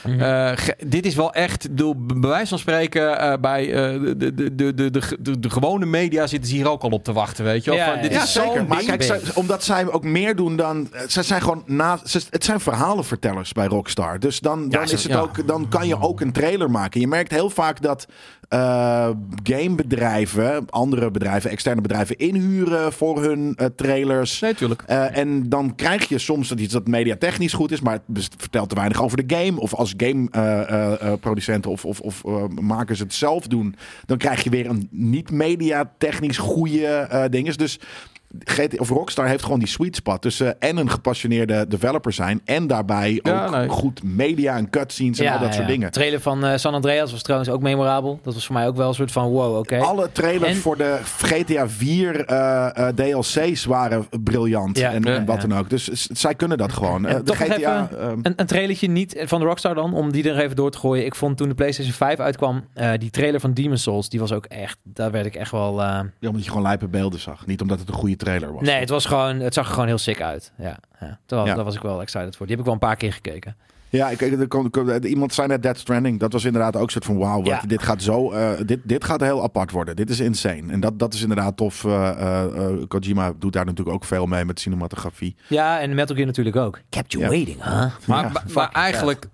Mhm. Eh, dit is wel echt, door bij wijze van spreken, eh, bij eh, de, de, de, de, de, de, gewone media zitten ze hier ook al op te wachten, weet je wel. Ja, ja, dit ja. Ja, is zeker. Maar kijk, zij- omdat zij ook meer doen dan... Zij zijn gewoon na, het zijn verhalenvertellers bij Rockstar. Dus dan, dan, is het ja. ook, dan kan je ook een trailer maken. Je merkt heel vaak dat eh, gamebedrijven, andere bedrijven, externe bedrijven inhuren voor hun eh, trailers. Nee, tuurlijk. Eh, en dan krijg je soms dat iets dat mediatechnisch goed is, maar het vertelt te weinig over de game. Of als gameproducenten of, of, of makers het zelf doen, dan krijg je weer een niet mediatechnisch goede ding. Dus GT, of Rockstar heeft gewoon die sweet spot tussen en een gepassioneerde developer zijn en daarbij Ja, ook nee. goed media en cutscenes en al dat soort ja. dingen. De trailer van eh, San Andreas was trouwens ook memorabel. Dat was voor mij ook wel een soort van wow, oké. Alle trailers En- voor de GTA 4 eh, eh, DLC's waren briljant Ja. en, en wat ja. dan ook. Dus zij kunnen dat gewoon. De GTA, even ehm, Een, een trailertje niet van de Rockstar dan, om die er even door te gooien. Ik vond toen de PlayStation 5 uitkwam, eh, die trailer van Demon's Souls, die was ook echt, daar werd ik echt wel... eh, Ja, omdat je gewoon lijpe beelden zag. Niet omdat het een goede trailer was. nee, het was gewoon, het zag er gewoon heel sick uit. Ja, ja. Terwijl, Ja. daar was ik wel excited voor. Die heb ik wel een paar keer gekeken. Ja, ik, ik- er kon- iemand zei net Dead Stranding. Dat was inderdaad ook een soort van wauw. Ja. Dit gaat zo. eh, dit, dit gaat heel apart worden. Dit is insane. En dat, dat is inderdaad tof. eh, eh, Kojima doet daar natuurlijk ook veel mee met cinematografie. Ja, en Metal Gear natuurlijk ook. Kept you Ja. waiting, huh? Maar, Ja, maar- eigenlijk,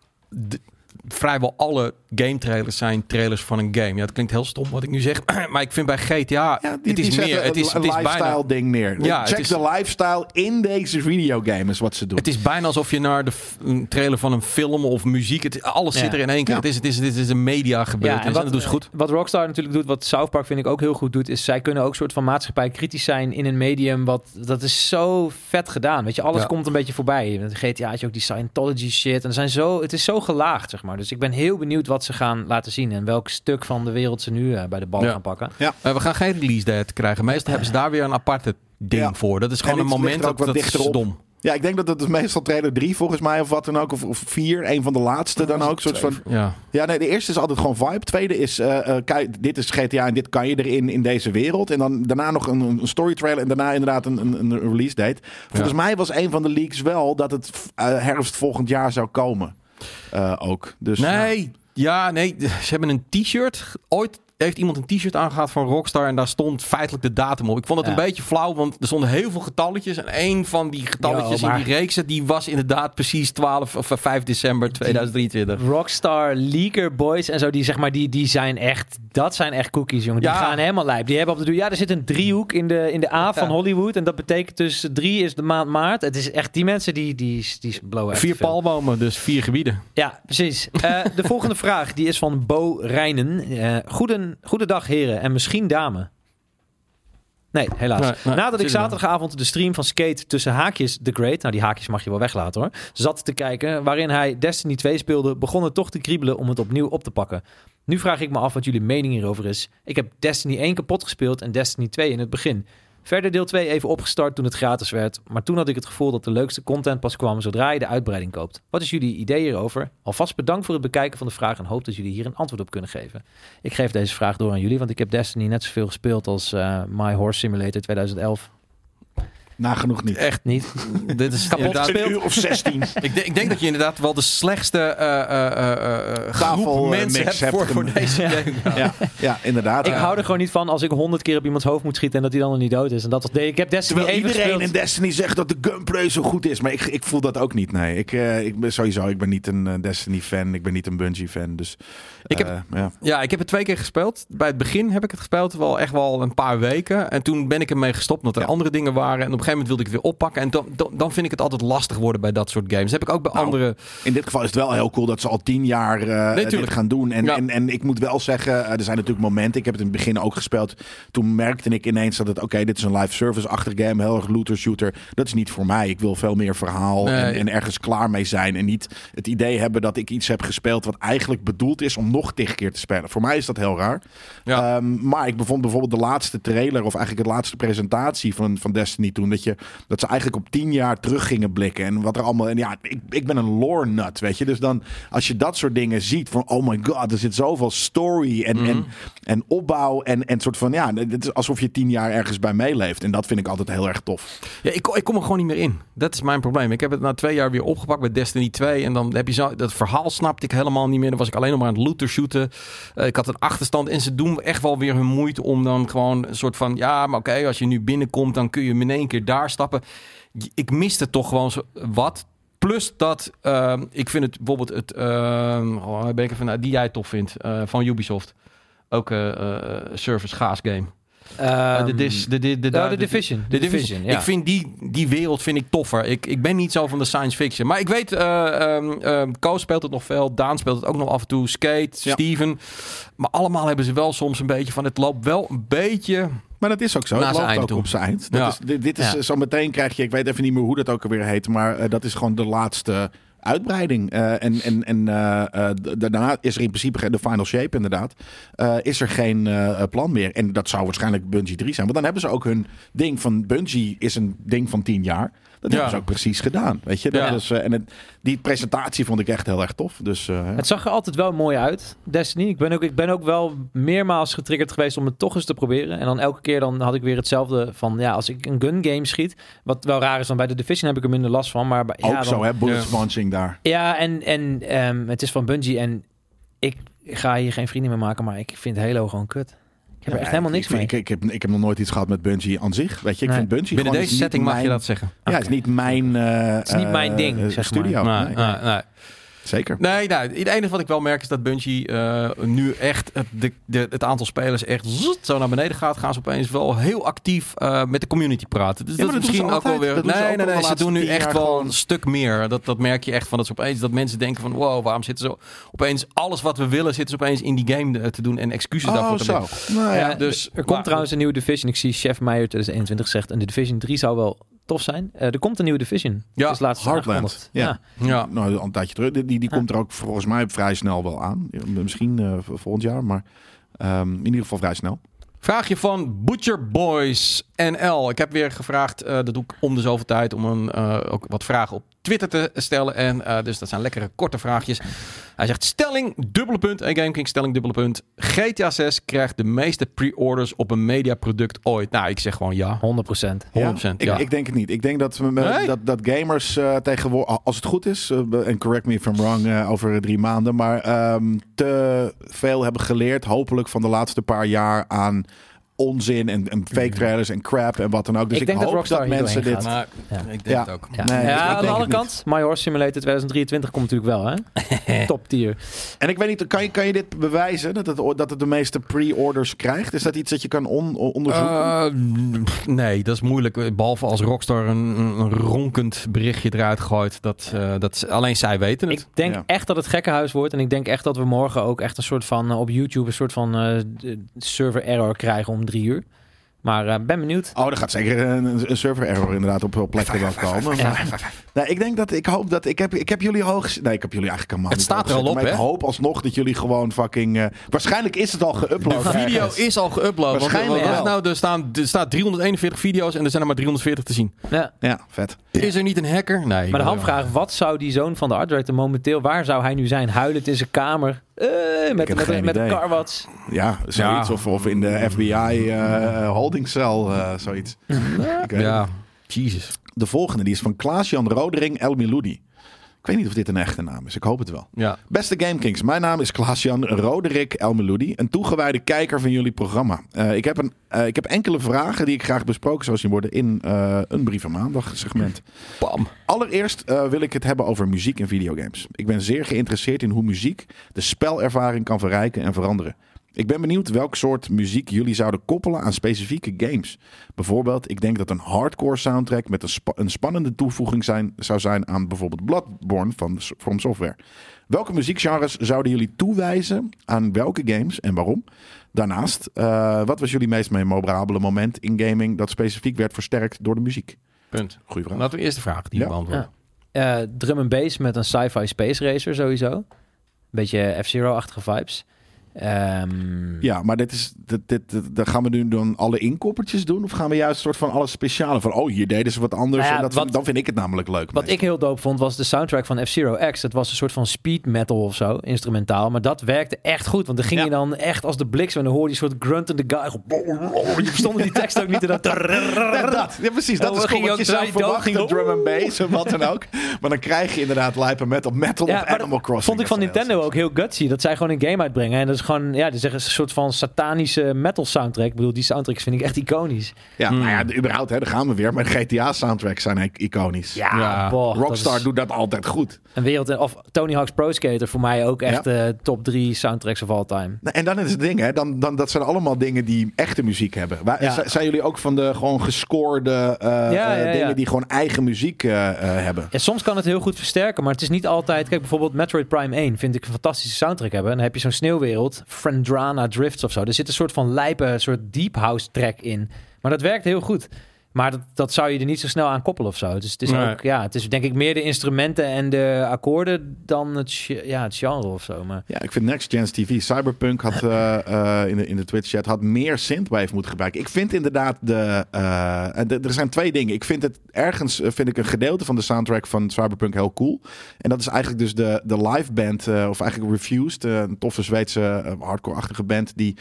vrijwel alle game trailers zijn trailers van een game. Ja, het klinkt heel stom wat ik nu zeg, maar ik vind bij GTA, Ja, die, het is meer, het is, een het is lifestyle bijna... ding neer. Ja, het Check is- de lifestyle in deze videogame is wat ze doen. Het is bijna alsof je naar de een trailer van een film of muziek. Het, alles Ja. zit er in één keer. Ja. Het, is, het, is, het is een media gebeurtenis. en, wat, dat doen ze goed. Wat Rockstar natuurlijk doet, wat South Park vind ik ook heel goed doet, is zij kunnen ook soort van maatschappij kritisch zijn in een medium. Wat dat is zo vet gedaan. Weet je, alles Ja. komt een beetje voorbij. Met GTA had je ook die Scientology shit. En er zijn zo, het is zo gelaagd, zeg maar. Dus ik ben heel benieuwd wat ze gaan laten zien en welk stuk van de wereld ze nu eh, bij de bal Ja. gaan pakken. Eh, we gaan geen release date krijgen. Meestal hebben ze daar weer een aparte ding Ja. voor. Dat is gewoon En een moment ook dat, wat dat is dichter op. dom. Ja, ik denk dat het is meestal trailer 3 volgens mij of wat dan ook. Of, of 4, een van de laatste dan ook. Soort van, Ja. Ja, nee, de eerste is altijd gewoon vibe. Tweede is, eh, eh, kijk, dit is GTA en dit kan je erin in deze wereld. En dan daarna nog een, een story trailer en daarna inderdaad een, een, een release date. Volgens mij was een van de leaks wel dat het eh, herfst volgend jaar zou komen. Eh, ook. Dus, Nee, ja, nee. Ze hebben een t-shirt. Ooit heeft iemand een t-shirt aangehad van Rockstar en daar stond feitelijk de datum op. Ik vond het Ja. een beetje flauw, want er stonden heel veel getalletjes. En één van die getalletjes maar- in die reeks, die was inderdaad precies 12 of eh, 5 december 2023. Rockstar, Leaker Boys en zo, die zeg maar, die, die zijn echt, dat zijn echt cookies, jongen. Die Ja. gaan helemaal lijp. Die hebben op de doel, ja, er zit een driehoek in de, in de A van Ja. Hollywood. En dat betekent dus drie is de maand maart. Het is echt, die mensen die, die, die blowen Vier veel. palmbomen, dus vier gebieden. Ja, precies. Eh, de volgende vraag, die is van Bo Rijnen. Eh goeden, goedendag heren en misschien dame. Nee, helaas. Nee, nee, Nadat ik er zaterdagavond de stream van Skate tussen haakjes The Great, nou die haakjes mag je wel weglaten hoor, zat te kijken waarin hij Destiny 2 speelde, begon het toch te kriebelen om het opnieuw op te pakken. Nu vraag ik me af wat jullie mening hierover is. Ik heb Destiny 1 kapot gespeeld en Destiny 2 in het begin. Verder deel 2 even opgestart toen het gratis werd, maar toen had ik het gevoel dat de leukste content pas kwam zodra je de uitbreiding koopt. Wat is jullie idee hierover? Alvast bedankt voor het bekijken van de vraag en hoop dat jullie hier een antwoord op kunnen geven. Ik geef deze vraag door aan jullie, want ik heb Destiny net zoveel gespeeld als eh, My Horse Simulator 2011. Nagenoeg niet. Echt Niet? Dit is Kapot inderdaad-. Een uur of 16. Ik, denk- ik denk dat je inderdaad wel de slechtste eh, eh, eh, eh, Tafel, groep mensen hebt voor, hebt voor deze game. ja, ja, inderdaad. Ik hou er gewoon niet van als ik honderd keer op iemands hoofd moet schieten en dat hij dan nog niet dood is. En dat was, ik heb Destiny Terwijl even iedereen gespeeld. in Destiny zegt dat de gunplay zo goed is. Maar ik, ik voel dat ook niet. Nee, ik, eh, ik ben sowieso ik ben niet een Destiny-fan. Ik ben niet een Bungie-fan. Dus Ik heb- eh, ja. Ja, ik heb het twee keer gespeeld. Bij het begin heb ik het gespeeld, wel echt wel een paar weken. En toen ben ik ermee gestopt, omdat er Ja. andere dingen waren. En op gegeven moment wilde ik het weer oppakken. En dan, dan, dan vind ik het altijd lastig worden bij dat soort games. Dat heb ik ook bij Nou, andere... In dit geval is het wel heel cool dat ze al tien jaar dit tuurlijk. gaan doen. En, Ja. en, en ik moet wel zeggen, eh, er zijn natuurlijk momenten. Ik heb het in het begin ook gespeeld. Toen merkte ik ineens dat het, oké, dit is een live service-achtig game. Heel erg looter-shooter. Dat is niet voor mij. Ik wil veel meer verhaal Nee. en, en ergens klaar mee zijn. En niet het idee hebben dat ik iets heb gespeeld wat eigenlijk bedoeld is om nog tig keer te spelen. Voor mij is dat heel raar. Ja. Ehm, maar ik bevond bijvoorbeeld de laatste trailer, of eigenlijk de laatste presentatie van, van Destiny toen, dat, je, dat ze eigenlijk op tien jaar terug gingen blikken. En wat er allemaal. En ja, ik, ik ben een lore nut, weet je. Dus dan, als je dat soort dingen ziet, van oh my god, er zit zoveel story en, Mhm. en, en opbouw. En, en soort van, ja, het is alsof je tien jaar ergens bij meeleeft. En dat vind ik altijd heel erg tof. Ja, ik, ik kom er gewoon niet meer in. Dat is mijn probleem. Ik heb het na twee jaar weer opgepakt bij Destiny 2. En dan heb je zo... Dat verhaal snapte ik helemaal niet meer. Dan was ik alleen nog maar aan het looter shooten. Eh, ik had een achterstand. En ze doen echt wel weer hun moeite om dan gewoon een soort van... Ja, maar oké, als je nu binnenkomt, dan kun je in één keer daar stappen. Ik miste toch gewoon wat. Plus dat ehm, ik vind het bijvoorbeeld het... ehm, oh, nou, die jij tof vindt. eh, van Ubisoft. Ook eh eh, service gaas game. Eh, Ehm, de, dis, de, de, de, de Division. de Division. Ik vind die, die wereld vind ik toffer. Ik, ik ben niet zo van de science fiction. Maar ik weet, eh ehm Koos speelt het nog veel. Daan speelt het ook nog af en toe. Skate, Ja. Steven. Maar allemaal hebben ze wel soms een beetje van... Het loopt wel een beetje... Maar dat is ook zo. Na het zijn loopt eind ook toe. op zijn eind. Dat Ja. is, dit, dit is Ja. eh, zo meteen krijg je, ik weet even niet meer hoe dat ook alweer heet, maar eh, dat is gewoon de laatste uitbreiding. Eh, en en, en eh, eh, daarna is er in principe de final shape inderdaad. is er geen plan meer. En dat zou waarschijnlijk Bungie 3 zijn. Want dan hebben ze ook hun ding van Bungie is een ding van 10 jaar. Dat Ja. hebben ze ook precies gedaan. Weet je? Dat Ja. is, eh, en het, die presentatie vond ik echt heel erg tof. Dus eh, ja. Het zag er altijd wel mooi uit, Destiny. Ik ben, ook, ik ben ook wel meermaals getriggerd geweest om het toch eens te proberen. En dan elke keer dan had ik weer hetzelfde van... Ja, als ik een gun game schiet... Wat wel raar is, dan bij de Division heb ik er minder last van. Maar bij, ook ja, dan- zo, hè? Bullet daar. Ja, en, en ehm, het is van Bungie. En ik ga hier geen vrienden meer maken, maar ik vind Halo gewoon kut. Ik heb er echt helemaal ik, niks mee. ik, ik, heb, ik heb nog nooit iets gehad met Bungie aan zich. Weet je, ik Nee. vind Bungie Binnen gewoon deze setting mag je mijn- dat zeggen. Ja, het is niet mijn. eh, Het is niet mijn eh, ding, eh, zeg maar. studio. Nee, Nee, nee, nee. Zeker. Nee, nou, het enige wat ik wel merk is dat Bungie eh, nu echt het, de, de, het aantal spelers echt zoet zo naar beneden gaat. Gaan ze opeens wel heel actief eh, met de community praten. Dus Ja, dat is misschien ook wel weer. Nee, nee, nee. de Ze doen nu echt wel gewoon. een stuk meer. Dat, dat merk je echt van dat ze opeens dat mensen denken van wow, waarom zitten ze opeens alles wat we willen zitten ze opeens in die game te doen en excuses Oh, daarvoor te bieden. Nou ja, Ja, dus- er komt maar- trouwens een nieuwe Division. Ik zie Chef Meijer 2021 zegt... En de Division 3 zou wel tof zijn. Eh, er komt een nieuwe Division. Ja, Het is laatst Heartland. aangekondigd. Ja. Ja. Nou, een tijdje terug. Die, die, die komt er ook volgens mij vrij snel wel aan. Ja, Misschien eh, volgend jaar, maar ehm, in ieder geval vrij snel. Vraagje van Butcher Boys NL. Ik heb weer gevraagd, eh, dat doe ik om de zoveel tijd, om een, eh, ook wat vragen op Twitter te stellen. En eh, dus dat zijn lekkere korte vraagjes. Hij zegt stelling, dubbele punt. Hey GameKing, stelling, dubbele punt. GTA 6 krijgt de meeste pre-orders op een mediaproduct ooit. Nou, ik zeg gewoon ja. 100 procent. 100%, ik, ja. ik denk het niet. Ik denk dat, we Nee? dat, dat gamers eh, tegenwoordig, als het goed is, eh, en correct me if I'm wrong eh, over drie maanden, maar ehm, te veel hebben geleerd, hopelijk van de laatste paar jaar aan onzin en, en fake trailers en crap en wat dan ook. Dus Ik ik, denk dat Rockstar dat mensen dit... Maar Ja. ik denk Ja. het ook. Ja, Nee, ik- aan de andere kant, My Horse Simulator 2023 komt natuurlijk wel, hè? Top tier. En ik weet niet, kan je, kan je dit bewijzen, dat het, dat het de meeste pre-orders krijgt? Is dat iets dat je kan on- onderzoeken? Eh, nee, dat is moeilijk. Behalve als Rockstar een, een ronkend berichtje eruit gooit. Dat, eh, dat alleen zij weten het. Ik denk Ja. echt dat het gekkenhuis wordt. En ik denk echt dat we morgen ook echt een soort van... eh, op YouTube een soort van eh, server error krijgen om drie uur. Maar eh, ben benieuwd. Oh, er gaat zeker een, een server error inderdaad op, plekken wel komen. Ja. Nou, ik denk dat ik hoop dat ik heb, ik heb jullie hoog. Nee, ik heb jullie eigenlijk helemaal Het niet staat er al op, maar hè? Ik hoop alsnog dat jullie gewoon fucking. eh, waarschijnlijk is het al geüpload. De video ergens. is al geüpload. Waarschijnlijk want- nou, er, staan, er staat 341 video's en er zijn er maar 340 te zien. Ja. Ja, vet. Is er niet een hacker? Nee. Maar de hamvraag, wat zou die zoon van de art director momenteel, waar zou hij nu zijn? Huilend in zijn kamer, eh, met, met, met, idee. carwats. Ja, zoiets. Ja. Of, of in de FBI eh holding cell, eh, zoiets. Ja. Jesus. De volgende die is van Klaas-Jan Rodering El Miloudi. Ik weet niet of dit een echte naam is. Ik hoop het wel. Ja. Beste GameKings, mijn naam is Klaas-Jan Roderick Elmeludi, een toegewijde kijker van jullie programma. Eh, ik, heb een, eh, ik heb enkele vragen die ik graag besproken zou zien worden in eh, een Brief van Maandag segment. Bam. Allereerst wil ik het hebben over muziek in videogames. Ik ben zeer geïnteresseerd in hoe muziek de spelervaring kan verrijken en veranderen. Ik ben benieuwd welk soort muziek jullie zouden koppelen aan specifieke games. Bijvoorbeeld, ik denk dat een hardcore soundtrack met een, spa- een spannende toevoeging zijn, zou zijn aan bijvoorbeeld Bloodborne van From Software. Welke muziekgenres zouden jullie toewijzen aan welke games en waarom? Daarnaast, eh, wat was jullie meest memorabele moment in gaming dat specifiek werd versterkt door de muziek? Punt. Goeie vraag. Laten we eerst de vraag die Ja. we beantwoorden. Eh, drum and bass met een sci-fi space racer sowieso. Beetje F-Zero-achtige vibes. Ehm, Ja, maar dit is, dit, dit, dit- dan gaan we nu dan alle inkoppertjes doen? Of gaan we juist een soort van alles speciale? Van, oh, hier deden ze wat anders. Nou ja, en dat, wat- dan vind ik het namelijk leuk. Wat ik heel dope vond was de soundtrack van F-Zero X. Het was een soort van speed metal of zo, instrumentaal. Maar dat werkte echt goed. Want dan ging Ja. je dan echt als de bliksem. En dan hoorde je een soort gruntende guy. gewoon- Je verstond die tekst ook niet. En dan- Ja, dat. Ja, precies. Dat Oh, is gewoon wat je zou verwachten. Drum and bass en wat dan ook. Maar dan krijg je inderdaad lijpen metal, metal of dat Animal Crossing. vond ik van of. Nintendo ook heel gutsy. Dat zij gewoon een game uitbrengen. En dat is gewoon, ja, die zeggen een soort van satanische metal soundtrack. Ik bedoel, die soundtracks vind ik echt iconisch. Ja, Hmm. nou ja, de- überhaupt, hè, daar gaan we weer. Maar GTA soundtracks zijn eigenlijk iconisch. Ja, Ja, boah, dat Rockstar is doet dat altijd goed. Een wereld, of Tony Hawk's Pro Skater voor mij ook echt eh, top drie soundtracks of all time. Nou, En dan is het ding, hè, dan, dan, dat zijn allemaal dingen die echte muziek hebben. Waar, Ja. z- Zijn jullie ook van de gewoon gescoorde eh, Ja, eh, ja, ja. dingen die gewoon eigen muziek hebben? Ja, soms kan het heel goed versterken, maar het is niet altijd... Kijk, bijvoorbeeld Metroid Prime 1 vind ik een fantastische soundtrack hebben. En dan heb je zo'n sneeuwwereld, Friendrana Drifts of zo. Er zit een soort van lijpe, soort deep house track in. Maar dat werkt heel goed. Maar dat, dat zou je er niet zo snel aan koppelen of zo. Dus het is Nee. ook, ja, het is denk ik meer de instrumenten en de akkoorden dan het, ja, het genre of zo. Maar Ja, ik vind Next Gen TV, Cyberpunk had eh, eh, in de, in de Twitch chat had meer synthwave moeten gebruiken. Ik vind inderdaad de, eh, de- er zijn twee dingen. Ik vind het ergens vind ik een gedeelte van de soundtrack van Cyberpunk heel cool. En dat is eigenlijk dus de, de live band eh, of eigenlijk Refused, een toffe Zweedse hardcore-achtige band die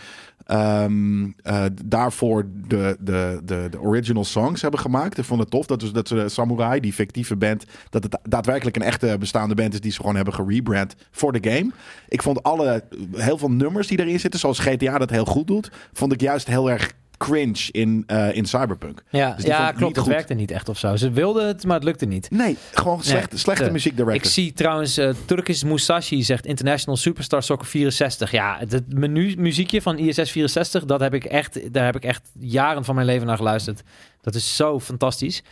ehm, eh, daarvoor de, de, de, de original songs hebben gemaakt. Ik vond het tof dat, dus, dat ze Samurai, die fictieve band, dat het daadwerkelijk een echte bestaande band is die ze gewoon hebben gerebrand voor de game. Ik vond alle, heel veel nummers die erin zitten, zoals GTA dat heel goed doet, vond ik juist heel erg cringe in, eh, in Cyberpunk. ja, Dus ja klopt, goed. werkte niet echt of zo. Ze wilden het, maar het lukte niet. Nee, gewoon slecht, Nee, slechte te- muziek director. Ik zie trouwens, eh Turkish Musashi zegt International Superstar Soccer 64. Ja, het menu muziekje van ISS 64, dat heb ik echt, daar heb ik echt jaren van mijn leven naar geluisterd. Dat is zo fantastisch.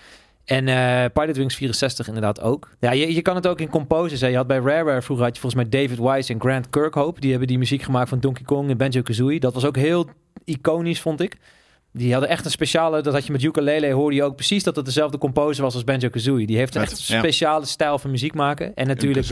En eh Pilot Wings 64 inderdaad ook. Ja, je, je kan het ook in composers. Hè. Je had bij Rareware vroeger had je volgens mij David Wise en Grant Kirkhope. Die hebben die muziek gemaakt van Donkey Kong en Banjo-Kazooie. Dat was ook heel iconisch, vond ik. Die hadden echt een speciale, dat had je met ukulele, hoorde je ook precies dat het dezelfde composer was als Banjo-Kazooie. Die heeft echt een ja. speciale stijl van muziek maken. En natuurlijk,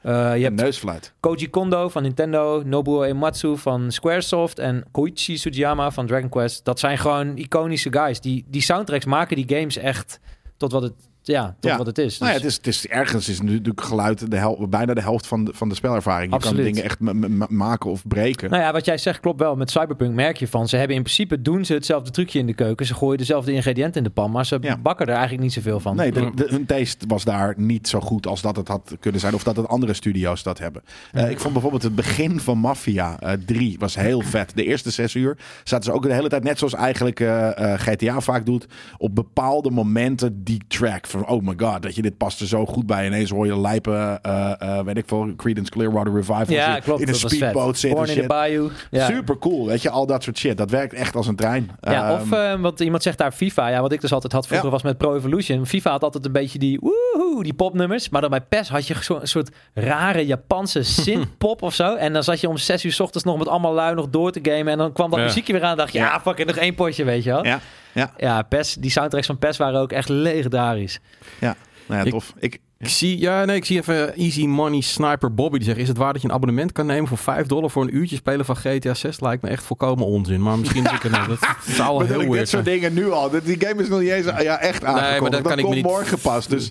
eh, je hebt neusfluit. Koji Kondo van Nintendo, Nobuo Ematsu van Squaresoft en Koichi Sugiyama van Dragon Quest. Dat zijn gewoon iconische guys. Die, die soundtracks maken die games echt tot wat het, ja, tot Ja. wat het is. Nou ja, Dus- het is, het is ergens is natuurlijk geluid de hel, bijna de helft van de, van de spelervaring. Je Absoluut. kan dingen echt maken of breken. Nou ja, wat jij zegt klopt wel. Met Cyberpunk merk je van. Ze hebben in principe doen ze hetzelfde trucje in de keuken. Ze gooien dezelfde ingrediënten in de pan, maar ze Ja. bakken er eigenlijk niet zoveel van. Nee, de, de- hun taste was daar niet zo goed als dat het had kunnen zijn. Of dat het andere studio's dat hebben. Eh, ik vond bijvoorbeeld het begin van Mafia eh 3 was heel vet. De eerste zes uur zaten ze ook de hele tijd, net zoals eigenlijk eh, eh, GTA vaak doet, op bepaalde momenten die track van, oh my god, dat je dit past er zo goed bij. Ineens hoor je lijpen, eh, weet ik veel, Creedence Clearwater Revival Ja, klopt. in een speedboot zitten. Born in the. Bayou. Ja. Super cool, weet je, al dat soort shit. Dat werkt echt als een trein. Ja, Ehm, of eh, wat iemand zegt daar FIFA. Ja, wat ik dus altijd had vroeger Ja. was met Pro Evolution. FIFA had altijd een beetje die woehoe, die popnummers. Maar dan bij PES had je zo- een soort rare Japanse synth-pop of zo. En dan zat je om zes uur 's ochtends nog met allemaal lui nog door te gamen. En dan kwam dat muziekje weer aan en dacht je, ja, Ja. fuck it, nog één potje, weet je wel. ja, ja, Ja, PES, die soundtracks van PES waren ook echt legendarisch. ja. Nou ja, tof. Ik, Ik zie, ja, nee, ik zie even Easy Money Sniper Bobby. Die zegt, is het waar dat je een abonnement kan nemen voor 5 dollar voor een uurtje spelen van GTA 6? Lijkt me echt volkomen onzin. Maar misschien is ik er dat zou al heel weird dit soort dingen nu al. Dit- Die game is nog niet eens ja, echt aangekondigd. maar dat kan ik niet- morgen pas. Dus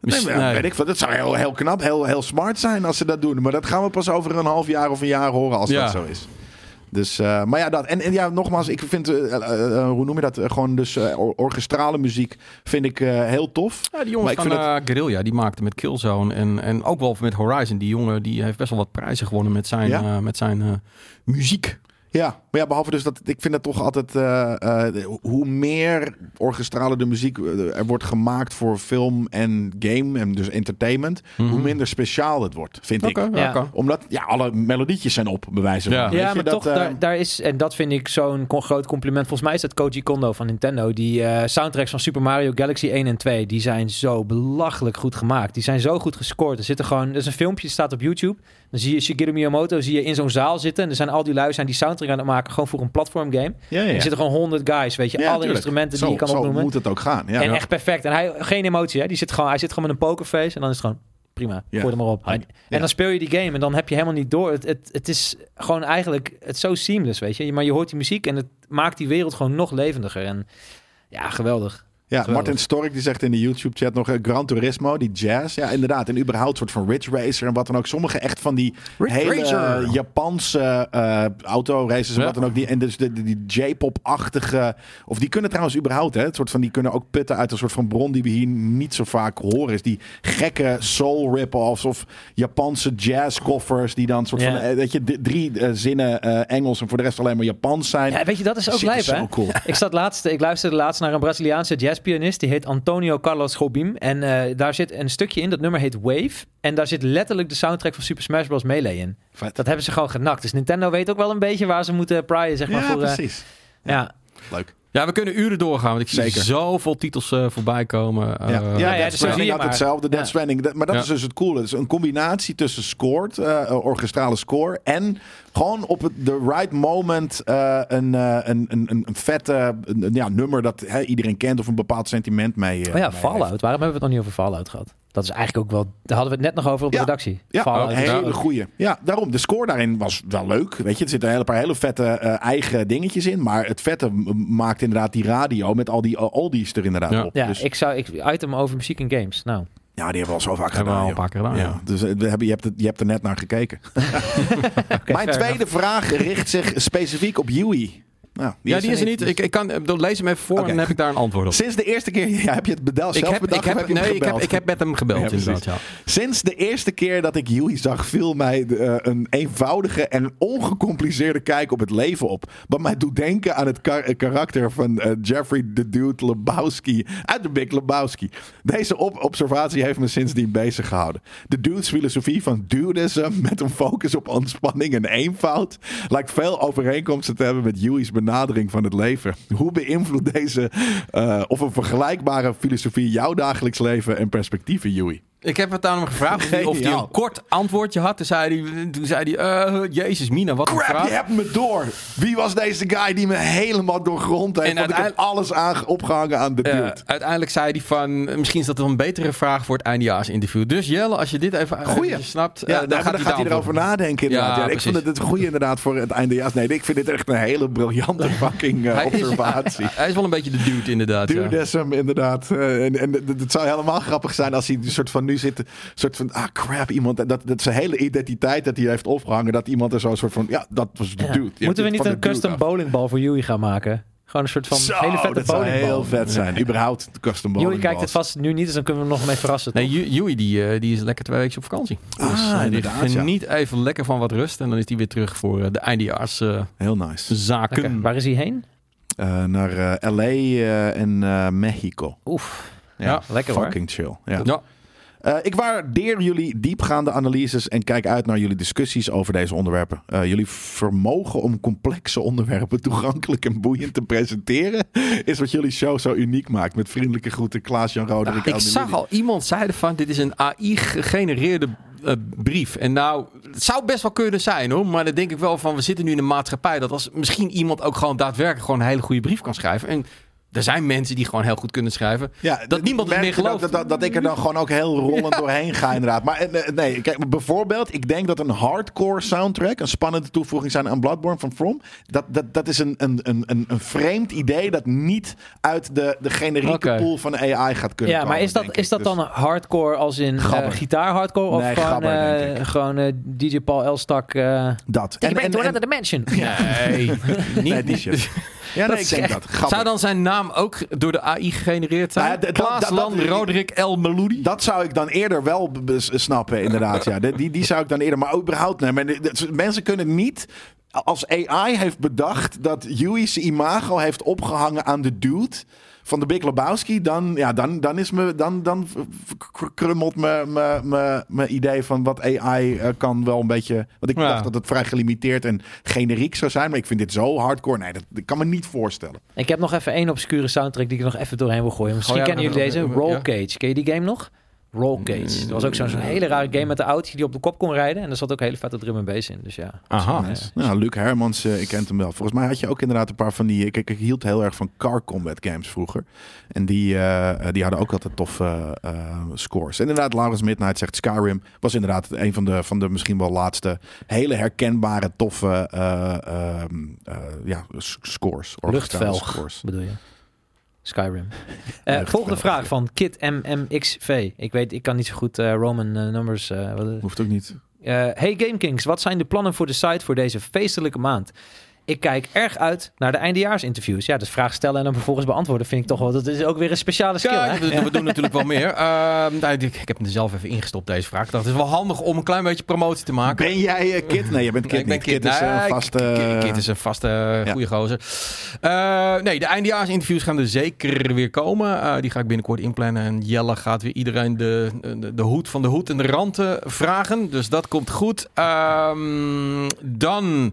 Misschien- nee, maar nee. weet ik. Dat zou heel, heel knap, heel, heel smart zijn als ze dat doen. Maar dat gaan we pas over een half jaar of een jaar horen als Ja. dat zo is. Dus, eh, maar ja, dat. En, en ja, nogmaals, ik vind, eh, eh, hoe noem je dat? Gewoon dus or- orchestrale muziek vind ik heel tof. Ja, die jongens van eh, Guerrilla, die maakte met Killzone en, en ook wel met Horizon. Die jongen die heeft best wel wat prijzen gewonnen met zijn, Ja? met zijn muziek. Ja, maar ja, behalve dus dat ik vind het toch altijd eh, eh, hoe meer orchestrale de muziek eh, er wordt gemaakt voor film en game en dus entertainment, hoe Mhm. minder speciaal het wordt, vind ik. ja. Omdat ja, alle melodietjes zijn op, bij wijze van. Ja. Ja, maar dat, toch, daar, daar is, en dat vind ik zo'n groot compliment. Volgens mij is dat Koji Kondo van Nintendo. Die eh, soundtracks van Super Mario Galaxy 1 en 2, die zijn zo belachelijk goed gemaakt. Die zijn zo goed gescoord. Er zit er gewoon, er is een filmpje, dat staat op YouTube. Dan zie je Shigeru Miyamoto zie je in zo'n zaal zitten. En er zijn al die lui zijn die soundtrack aan het maken, gewoon voor een platform game. ja, ja. En er zitten gewoon 100 guys, weet je, Ja, alle tuurlijk. instrumenten die je kan zo opnoemen. moet het ook gaan. Ja. En echt perfect. En hij, geen emotie, hè. Die zit gewoon, hij zit gewoon met een pokerface en dan is het gewoon prima. Ja. Gooi er maar op. En, en dan speel je die game en dan heb je helemaal niet door. Het, het, het is gewoon eigenlijk het is zo seamless, weet je. Maar je hoort die muziek en het maakt die wereld gewoon nog levendiger. En ja, geweldig. Ja, Geweldig. Martin Stork die zegt in de YouTube-chat nog eh, Gran Turismo, die jazz. Ja, inderdaad. En überhaupt soort van Ridge Racer en wat dan ook. Sommige echt van die Ridge hele Racer. Japanse eh autoraces en Ja. wat dan ook. Die, en dus de, de- die J-pop-achtige... Of die kunnen trouwens überhaupt, hè. Het soort van, die kunnen ook putten uit een soort van bron die we hier niet zo vaak horen. Is die gekke soul rip-offs of Japanse jazz-koffers. Die dan soort Ja. van, eh, weet je, drie zinnen Engels en voor de rest alleen maar Japans zijn. Ja, weet je, dat is ook lijp, hè? cool. Ik, zat laatst, ik luisterde laatst naar een Braziliaanse jazzpianist. Die heet Antonio Carlos Jobim. En eh, daar zit een stukje in, dat nummer heet Wave. En daar zit letterlijk de soundtrack van Super Smash Bros. Melee in. Vet. Dat hebben ze gewoon genakt. Dus Nintendo weet ook wel een beetje waar ze moeten praaien, zeg maar. Ja, voor, eh, precies. ja. Leuk. Ja, we kunnen uren doorgaan, want ik zie Zeker. zoveel titels eh, voorbij komen. Eh, Ja, ja, ja, Death dus je had maar. hetzelfde. Death Ja. Stranding. Dat- Maar dat Ja. is dus het coole. Het is een combinatie tussen scored, eh, orchestrale score, en gewoon op het the right moment eh, een, eh, een, een, een, een vette een, ja, nummer dat hè, iedereen kent of een bepaald sentiment mee. eh, Oh ja, mee Fallout. heeft. Waarom hebben we het nog niet over Fallout gehad? Dat is eigenlijk ook wel... Daar hadden we het net nog over op de Ja. redactie. Ja, een is hele ook- goeie. Ja, daarom. De score daarin was wel leuk. Weet je, er zitten een hele paar hele vette eh, eigen dingetjes in. Maar het vette maakt inderdaad die radio met al die uh, oldies er inderdaad Ja. op. Ja, dus, ik zou... Ik, item over muziek en games. Nou, ja, die hebben we al zo vaak gedaan. al een joh. paar keer gedaan, ja. Dus eh, we hebben, je, hebt het, je hebt er net naar gekeken. Mijn tweede vraag richt zich specifiek op Yui. Nou, ja, die is er niet. Dus Ik, ik kan, dan lees hem even voor en dan heb ik daar een antwoord op. Sinds de eerste keer, ja, heb je het bedel, Ik zelf heb, bedacht ik heb, nee, ik heb, ik heb met hem gebeld, Ja, inderdaad. Ja. Sinds de eerste keer dat ik Yui zag, viel mij de, eh, een eenvoudige en ongecompliceerde kijk op het leven op. Wat mij doet denken aan het kar- karakter van eh, Jeffrey the Dude Lebowski uit The Big Lebowski. Deze op observatie heeft me sindsdien bezig gehouden. De Dude's filosofie van dudism met een focus op ontspanning en eenvoud lijkt veel overeenkomsten te hebben met Yui's benadering van het leven. Hoe beïnvloedt deze eh, of een vergelijkbare filosofie jouw dagelijks leven en perspectieven, Yui? Ik heb het aan hem gevraagd of hij, of hij Geniaal. een kort antwoordje had. Toen zei hij, toen zei hij eh, jezus Mina, wat een Crap, vraag. je hebt me door. Wie was deze guy die me helemaal doorgrond heeft? En Want ik heb alles aan, opgehangen aan de Eh, dude. uiteindelijk zei hij van, eh, misschien is dat een betere vraag voor het eindejaarsinterview. Dus Jelle, als je dit even, Goeie. even snapt, eh, Ja, dan, dan, gaat dan hij gaat hij erover nadenken inderdaad. Ja, Ja, ik vind het het goede inderdaad voor het eindejaars. Nee, ik vind dit echt een hele briljante fucking eh, Hij is- observatie. Hij is wel een beetje de dude inderdaad. ja. Dudism, inderdaad. Eh, en en het zou helemaal grappig zijn als hij een soort van nu zit. Een soort van, ah crap, iemand. Dat, dat zijn hele identiteit dat hij heeft opgehangen. Dat iemand er zo een soort van, ja, dat was de Ja. dude. Moeten we niet een custom bowlingbal voor Yui gaan maken? Gewoon een soort van Zo, hele vette dat zou bowlingbal. heel vet zijn. Überhaupt de custom Yui bowling kijkt het vast nu niet, dus dan kunnen we hem nog mee verrassen. Nee, toch? Ju- Joey die, eh, die is lekker twee weken op vakantie. Ah, dus eh, die ja. geniet even lekker van wat rust. En dan is hij weer terug voor eh, de eindejaarszaken. Heel nice. Lekker. Waar is hij heen? Eh, naar eh, LA en eh, Mexico. Oef. Ja, lekker hoor. Fucking chill. Ja. Eh, ik waardeer jullie diepgaande analyses en kijk uit naar jullie discussies over deze onderwerpen. Eh, jullie vermogen om complexe onderwerpen toegankelijk en boeiend te presenteren is wat jullie show zo uniek maakt. Met vriendelijke groeten, Klaas-Jan Roderick. ik zag al iemand zeiden van dit is een AI gegenereerde eh, brief. En nou, het zou best wel kunnen zijn hoor. Maar dan denk ik wel van we zitten nu in een maatschappij dat als misschien iemand ook gewoon daadwerkelijk gewoon een hele goede brief kan schrijven. En er zijn mensen die gewoon heel goed kunnen schrijven. Ja, dat niemand het meer gelooft. Dat, dat, dat ik er dan gewoon ook heel rollend doorheen ga, inderdaad. Maar eh, nee, kijk, bijvoorbeeld, ik denk dat een hardcore soundtrack een spannende toevoeging zijn aan Bloodborne van From. Dat, dat, dat is een, een, een, een, een vreemd idee dat niet uit de, de generieke pool van de AI gaat kunnen Ja, komen. maar is dat, is ik. dat Dus- dan hardcore als in Gabber. gitaar hardcore? Of Nee, gewoon, gabber, eh, ik. gewoon eh, DJ Paul Elstak... eh dat? en, en, en- dimension. Nee, niet Nee, die shit. Ja, Dat nee, ik denk echt- dat. Zou dan zijn naam ook door de AI gegenereerd zijn? Nou ja, Klaas Roderick El Meloudi? Dat zou ik dan eerder wel snappen, inderdaad. Ja. Die- Die, zou ik dan eerder. Maar überhaupt, nee, maar mensen kunnen niet. Als AI heeft bedacht dat Yui zijn imago heeft opgehangen aan de dude van de Big Lebowski, dan, ja, dan, dan, is me, dan, dan krummelt mijn me, me, me idee van wat AI eh, kan wel een beetje. Want ik Ja. dacht dat het vrij gelimiteerd en generiek zou zijn, maar ik vind dit zo hardcore. Nee, dat, dat kan me niet voorstellen. Ik heb nog even één obscure soundtrack die ik er nog even doorheen wil gooien. Misschien Oh ja, kennen jullie deze. Roll ja. Cage. Ken je die game nog? Roll Cage. Dat was ook zo'n zo'n hele rare game met een autootje die op de kop kon rijden. En er zat ook hele vette drum en bass in. Dus ja. Aha. Nice. Nou, Luc Hermans, eh, ik kent hem wel. Volgens mij had je ook inderdaad een paar van die... Ik, ik, ik hield heel erg van car combat games vroeger. En die, eh, eh, die hadden ook altijd toffe eh, scores. En inderdaad, Laurens Midnight zegt Skyrim was inderdaad een van de, van de misschien wel laatste hele herkenbare, toffe eh, ehm, eh, ja, scores. Luchtvelg Scores. bedoel je? Skyrim. Eh, volgende vraag van Kit MMXV. Ik weet, ik kan niet zo goed eh, Roman eh, numbers. Hoeft ook niet. Hey GameKings, wat zijn de plannen voor de site voor deze feestelijke maand? Ik kijk erg uit naar de eindejaarsinterviews. Ja, dus vraag stellen en dan vervolgens beantwoorden vind ik toch wel... Dat is ook weer een speciale skill, Ja, hè? we, we doen natuurlijk wel meer. Ehm, nou, ik, ik heb hem er zelf even ingestopt, deze vraag. Ik dacht, het is wel handig om een klein beetje promotie te maken. Ben jij eh, Kit? Nee, je bent Kit Nee, ik ben niet. Kit, is Nee, een vaste... Kit- Kit is een vaste goede gozer. Eh, nee, de eindejaarsinterviews gaan er zeker weer komen. Eh, die ga ik binnenkort inplannen. En Jelle gaat weer iedereen de, de, de hoed van de hoed en de ranten vragen. Dus dat komt goed. Ehm, dan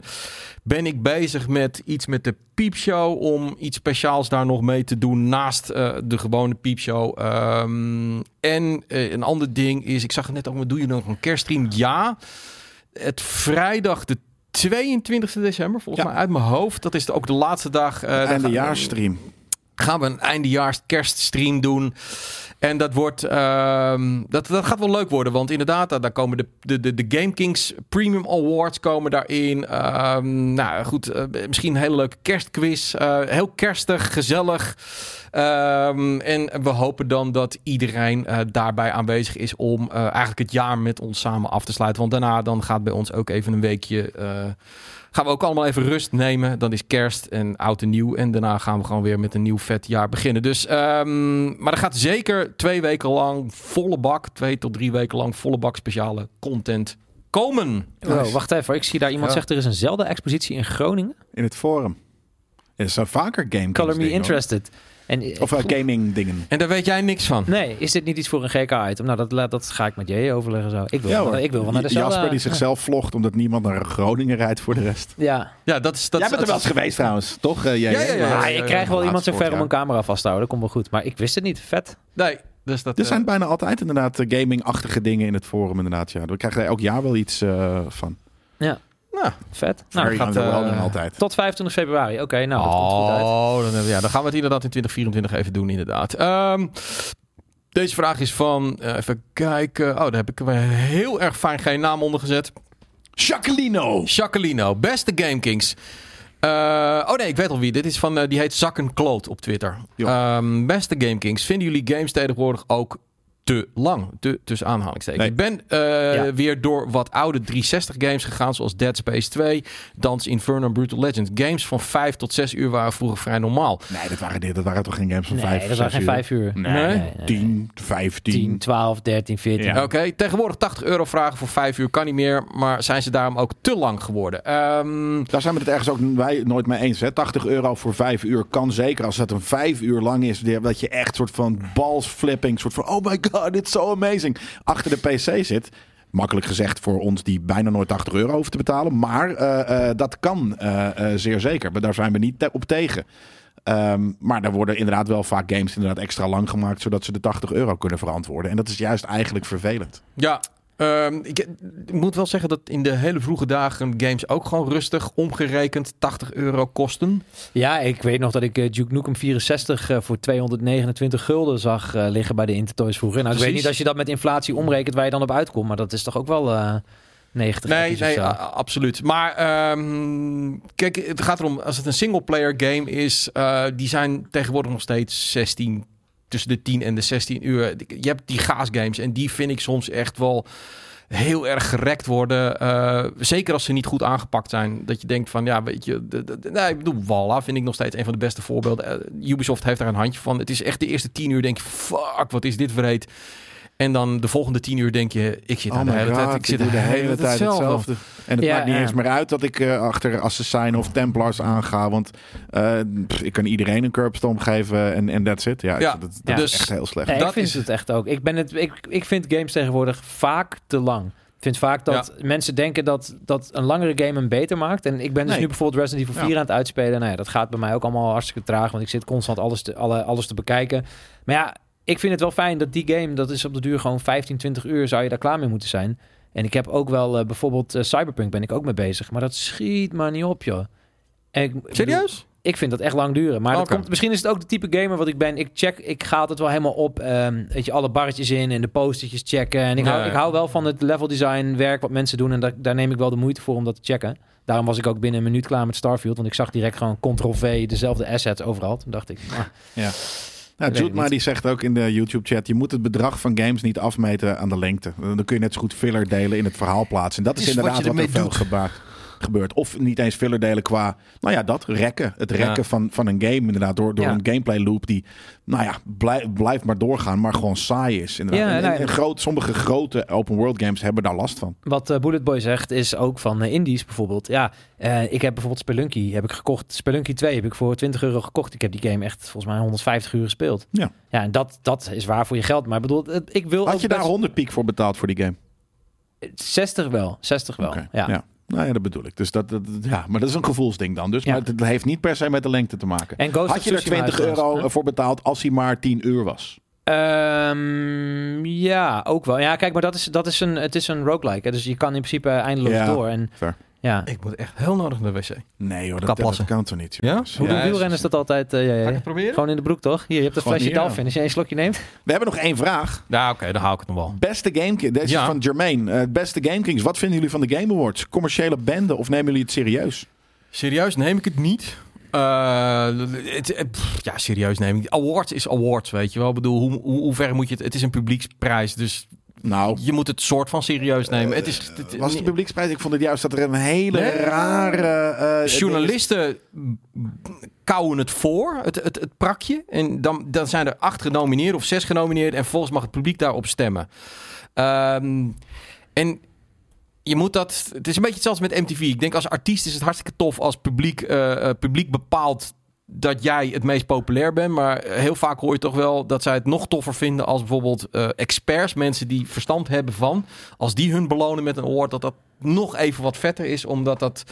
ben ik bezig met iets met de piepshow. Om iets speciaals daar nog mee te doen naast eh, de gewone piepshow. Ehm, en eh, een ander ding is, ik zag het net ook, maar doe je nog een kerststream? Ja. Het vrijdag de 22 december, volgens Ja. mij uit mijn hoofd. Dat is ook de laatste dag. eh, daar Eindejaarsstream. gaan we een eindejaars kerststream doen. En dat wordt, ehm, dat, dat gaat wel leuk worden, want inderdaad, daar komen de, de, de, de Game Kings Premium Awards komen daarin. Ehm, nou goed, eh, misschien een hele leuke kerstquiz, Eh, heel kerstig, gezellig. Ehm, en we hopen dan dat iedereen eh, daarbij aanwezig is om eh, eigenlijk het jaar met ons samen af te sluiten. Want daarna dan gaat bij ons ook even een weekje. eh, gaan we ook allemaal even rust nemen. Dan is kerst en oud en nieuw. En daarna gaan we gewoon weer met een nieuw vet jaar beginnen. Dus, ehm, maar er gaat zeker twee weken lang volle bak, twee tot drie weken lang volle bak speciale content komen. Wow, wacht even. Ik zie daar iemand Ja. zegt er is een Zelda-expositie in Groningen. In het forum. Er zijn vaker game Color me hoor. En, eh, Of eh, gaming dingen. En daar weet jij niks van. Nee, is dit niet iets voor een GK-item? Nou, dat, laat- dat ga ik met Jay overleggen zo. Ik wil, Ja, wel- hoor. ik wil wel naar de Zelda. Jasper die zichzelf vlogt omdat niemand naar Groningen rijdt voor de rest. Ja, Ja, dat is dat. Jij bent er wel eens geweest trouwens, toch? eh, jij, Ja, ja, ja, Ah, ja, ik krijg wel iemand zo ver om een camera vast te houden. Dat komt wel goed. Maar ik wist het niet. Vet. Nee, dus dat. Er eh, zijn bijna altijd inderdaad eh, gaming-achtige dingen in het forum inderdaad. Ja. We krijgen er elk jaar wel iets eh, van. Nou, Vet. Nou, Nou, gaat, eh, altijd. tot 25 februari. Oké, nou, dat komt goed uit. Oh, dan, ja, dan gaan we het inderdaad in 2024 even doen, inderdaad. Ehm, deze vraag is van, eh, even kijken. Oh, daar heb ik weer heel erg fijn geen naam onder gezet. Jacquelino! Jacquelino, beste GameKings. Eh oh nee, ik weet al wie. Dit is van, eh, die heet Zakkenkloot op Twitter. Ehm, beste GameKings, vinden jullie games tegenwoordig ook te lang. Te, tussen aanhalingstekens. Nee. Ik ben eh, weer door wat oude 360 games gegaan, zoals Dead Space 2, Dance Inferno en Brutal Legend. Games van 5 tot 6 uur waren vroeger vrij normaal. Nee, dat waren, dit, dat waren toch geen games van Nee, vijf, dat waren geen zes uur? vijf uur. Nee, Nee? Nee, nee, 10, 15. 10, 12, 13, 14. Ja. Oké, tegenwoordig 80 euro vragen voor 5 uur kan niet meer, maar zijn ze daarom ook te lang geworden? Ehm, Daar zijn we het ergens ook wij nooit mee eens. Hè? 80 euro voor 5 uur kan zeker als het een 5 uur lang is. Dat je echt soort van balls flipping, soort van oh my god, it's so amazing. Achter de PC zit. Makkelijk gezegd voor ons die bijna nooit 80 euro hoeven te betalen. Maar eh, eh, dat kan eh, zeer zeker. Maar daar zijn we niet op tegen. Ehm, maar er worden inderdaad wel vaak games inderdaad extra lang gemaakt. Zodat ze de 80 euro kunnen verantwoorden. En dat is juist eigenlijk vervelend. Ja, ehm, ik, ik moet wel zeggen dat in de hele vroege dagen games ook gewoon rustig omgerekend 80 euro kosten. Ja, ik weet nog dat ik eh, Duke Nukem 64 eh, voor 229 gulden zag eh, liggen bij de Intertoys vroeger. Nou, ik weet niet als je dat met inflatie omrekent waar je dan op uitkomt, maar dat is toch ook wel eh 90 Nee, nee, absoluut. Maar ehm, kijk, het gaat erom, als het een single-player game is, die zijn tegenwoordig nog steeds 16, tussen de 10 en de 16 uur. Je hebt die gaasgames en die vind ik soms echt wel heel erg gerekt worden. Eh, zeker als ze niet goed aangepakt zijn. Dat je denkt van, ja, weet je... Nee, ik bedoel, Walla vind ik nog steeds een van de beste voorbeelden. Eh, Ubisoft heeft daar een handje van. Het is echt de eerste 10 uur denk je, fuck, wat is dit vreed. En dan de volgende 10 uur denk je, ik zit daar de hele tijd, ik zit de hele tijd hetzelfde. En het Ja, maakt niet ja. eens meer uit dat ik eh, achter Assassin of Templars aanga. Want eh, pff, ik kan iedereen een curbstomp geven en en that's it. Ja, Ja, dat, dat dus- is echt heel slecht. Nee, dat ik vind is- het echt ook. Ik, ben het, ik, ik vind games tegenwoordig vaak te lang. Ik vind vaak dat mensen denken dat, dat een langere game hem beter maakt. En ik ben dus Nee. nu bijvoorbeeld Resident Evil 4 Ja. aan het uitspelen. Nou ja, dat gaat bij mij ook allemaal hartstikke traag. Want ik zit constant alles te, alle, alles te bekijken. Maar ja, ik vind het wel fijn dat die game, dat is op de duur gewoon 15, 20 uur, zou je daar klaar mee moeten zijn. En ik heb ook wel eh, bijvoorbeeld eh, Cyberpunk ben ik ook mee bezig. Maar dat schiet maar niet op, joh. En ik, Serieus? ik vind dat echt lang duren. Maar dat Oké. komt, misschien is het ook de type gamer wat ik ben. Ik check, ik ga altijd wel helemaal op. ehm, weet je, alle barretjes in en de postertjes checken. En ik, hou, ik hou wel van het level design werk wat mensen doen. En daar, daar neem ik wel de moeite voor om dat te checken. Daarom was ik ook binnen een minuut klaar met Starfield. Want ik zag direct gewoon Ctrl-V, dezelfde assets overal. Toen dacht ik, ah, Ja. Nou, niet. die zegt ook in de YouTube-chat: je moet het bedrag van games niet afmeten aan de lengte. Dan kun je net zo goed filler delen in het verhaal plaatsen. En dat is, is wat inderdaad je wat, er veel geba- gebeurt. Of niet eens filler delen qua, nou ja, dat rekken. Het rekken Ja. van, van een game inderdaad door, door Ja. een gameplay loop die, nou ja, blij- blijft maar doorgaan, maar gewoon saai is. Inderdaad. Ja, en, en- nee. en groot, sommige grote open world games hebben daar last van. wat eh, Bullet Boy zegt is ook van eh, indies bijvoorbeeld. Ja, eh, ik heb bijvoorbeeld Spelunky heb ik gekocht. Spelunky 2 heb ik voor 20 euro gekocht. Ik heb die game echt volgens mij 150 uur gespeeld. Ja. Ja, en dat, dat is waar voor je geld. Maar ik bedoel, ik wil Had je daar best- 100 piek voor betaald voor die game? 60 wel, 60 wel. Oké, ja. Nou ja, dat bedoel ik. Dus dat, dat, ja, maar dat is een gevoelsding dan. Dus Ja. maar het, heeft niet per se met de lengte te maken. En Ghost Had je er Tsushima 20 trouwens, euro hè? voor betaald als hij maar 10 uur was? Ehm, ja, ook wel. Ja, kijk, maar dat is, dat is een, het is een roguelike. Hè, dus je kan in principe eindeloos Ja. door. En Fair. Ja, Ik moet echt heel nodig naar de wc. Nee hoor, dat, dat, plassen. kan toch niet? Ja? hoe doen wielrenners dat altijd? eh, ja, ja, Ga ik ja. het proberen? Gewoon in de broek, toch? Hier, je hebt een flesje. Dolphin. Als je één slokje neemt. We hebben nog één vraag. Ja, oké, dan hou ik het nog wel. Beste Game Kings, deze Ja. is van Jermaine. Eh, beste Game Kings, wat vinden jullie van de Game Awards? Commerciële bende of nemen jullie het serieus? Serieus neem ik het niet. Eh, het, pff, ja, serieus neem ik het. Awards is awards, weet je wel. Ik bedoel, hoe, hoe, hoe ver moet je het... Het is een publieksprijs, dus Nou, je moet het soort van serieus nemen. het is, het- was het de publieksprijs? Ik vond het juist dat er een hele Nee. rare... eh, Journalisten kouwen het voor, het, het, het prakje. En dan, dan zijn er acht genomineerd of zes genomineerd. En volgens mag het publiek daarop stemmen. Ehm, en je moet dat... Het is een beetje hetzelfde met MTV. Ik denk als artiest is het hartstikke tof als publiek, eh, eh, publiek bepaalt dat jij het meest populair bent. Maar heel vaak hoor je toch wel dat zij het nog toffer vinden als bijvoorbeeld eh, experts, mensen die verstand hebben van. Als die hun belonen met een award, dat dat nog even wat vetter is. Omdat dat...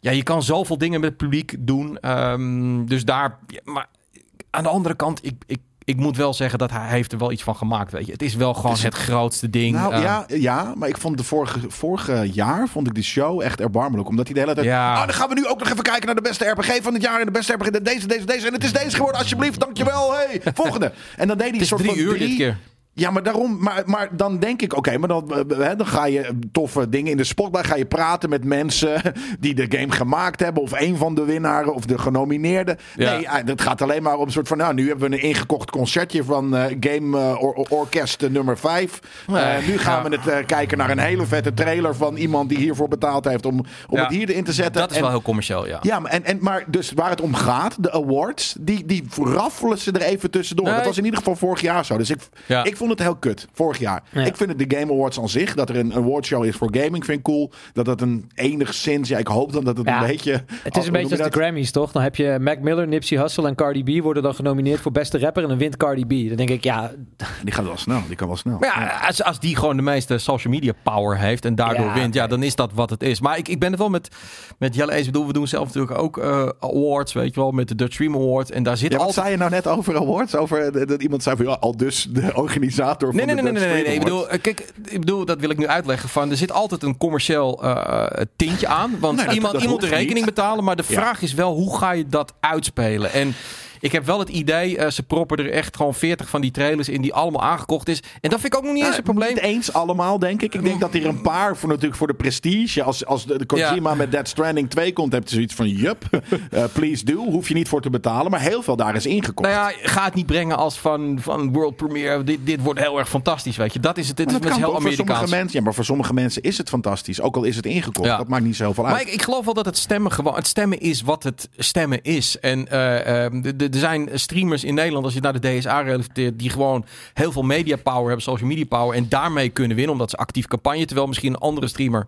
Ja, je kan zoveel dingen met het publiek doen. Ehm, dus daar... maar aan de andere kant, ik, ik, ik moet wel zeggen dat hij heeft er wel iets van gemaakt, weet je. Het is wel gewoon het, grootste ding. Nou Eh, ja, ja, maar ik vond de vorige, vorige jaar vond ik die show echt erbarmelijk. Omdat hij de hele tijd... Ja. Oh, dan gaan we nu ook nog even kijken naar de beste RPG van het jaar. En de beste RPG, deze, deze, deze. En het is deze geworden, alsjeblieft, dankjewel. Hey, volgende. En dan deed hij een soort drie van uur drie, dit keer. Ja, maar daarom. Maar, maar dan denk ik, oké, maar dan, eh, hè, dan ga je toffe dingen in de spotlight. Ga je praten met mensen die de game gemaakt hebben. Of een van de winnaren of de genomineerden. Ja. Nee, eh, dat gaat alleen maar om een soort van. Nou, nu hebben we een ingekocht concertje van eh, Game eh, or- or- Orkest eh, nummer 5. Nee, nu gaan ja. we het eh, kijken naar een hele vette trailer van iemand die hiervoor betaald heeft om, om Ja. het hierin te zetten. Dat is En- wel heel commercieel, ja. ja, maar, en, en, maar dus waar het om gaat, de awards, die, die raffelen ze er even tussendoor. Nee. Dat was in ieder geval vorig jaar zo. Dus ik, ik vond het heel kut, vorig jaar. Ja. Ik vind het de Game Awards aan zich, dat er een awardshow is voor gaming, vind ik cool. Dat dat een enigszins, ja, ik hoop dan dat het Ja. een beetje... Het is een noem beetje je als de? Grammys, toch? Dan heb je Mac Miller, Nipsey Hussle en Cardi B worden dan genomineerd voor beste rapper en dan wint Cardi B. Dan denk ik, ja, Die gaat wel snel, die kan wel snel. Maar ja, als, als die gewoon de meeste social media power heeft en daardoor Ja, wint, ja, dan is dat wat het is. Maar ik, ik ben het wel met, met Jelle eens. Ik bedoel, we doen zelf natuurlijk ook eh, awards, weet je wel, met de Dutch Stream Award. En daar zit Ja, wat altijd... zei je nou net over awards? Over dat iemand zei van, ja, al dus de organisator Nee, van nee, de nee, nee, nee, nee. Ik bedoel, kijk, ik bedoel, dat wil ik nu uitleggen. Van, er zit altijd een commercieel eh, tintje aan. Want Nee, iemand, dat iemand de rekening niet. betalen. Maar de Ja. vraag is wel, hoe ga je dat uitspelen? En ik heb wel het idee, eh, ze proppen er echt gewoon 40 van die trailers in die allemaal aangekocht is. En dat vind ik ook nog niet eens een probleem. Niet eens allemaal, denk ik. Ik denk dat hier een paar voor natuurlijk voor de prestige. Als, als de, de Kojima met Dead Stranding 2 komt, heb je zoiets van: yup, eh, please do. Hoef je niet voor te betalen. Maar heel veel daar is ingekocht. Nou ja, ga het niet brengen als van, van world premiere. Dit, dit wordt heel erg fantastisch, weet je. Dat is het. Dit is met heel Amerikaans. mensen. Ja, maar voor sommige mensen is het fantastisch. Ook al is het ingekocht. Ja. Dat maakt niet zo heel veel uit. Maar ik, ik geloof wel dat het stemmen gewoon... Het stemmen is wat het stemmen is. En eh, eh, de- de- er zijn streamers in Nederland, als je naar de DSA relateert... die gewoon heel veel media power hebben, social media power... en daarmee kunnen winnen, omdat ze actief campagne... terwijl misschien een andere streamer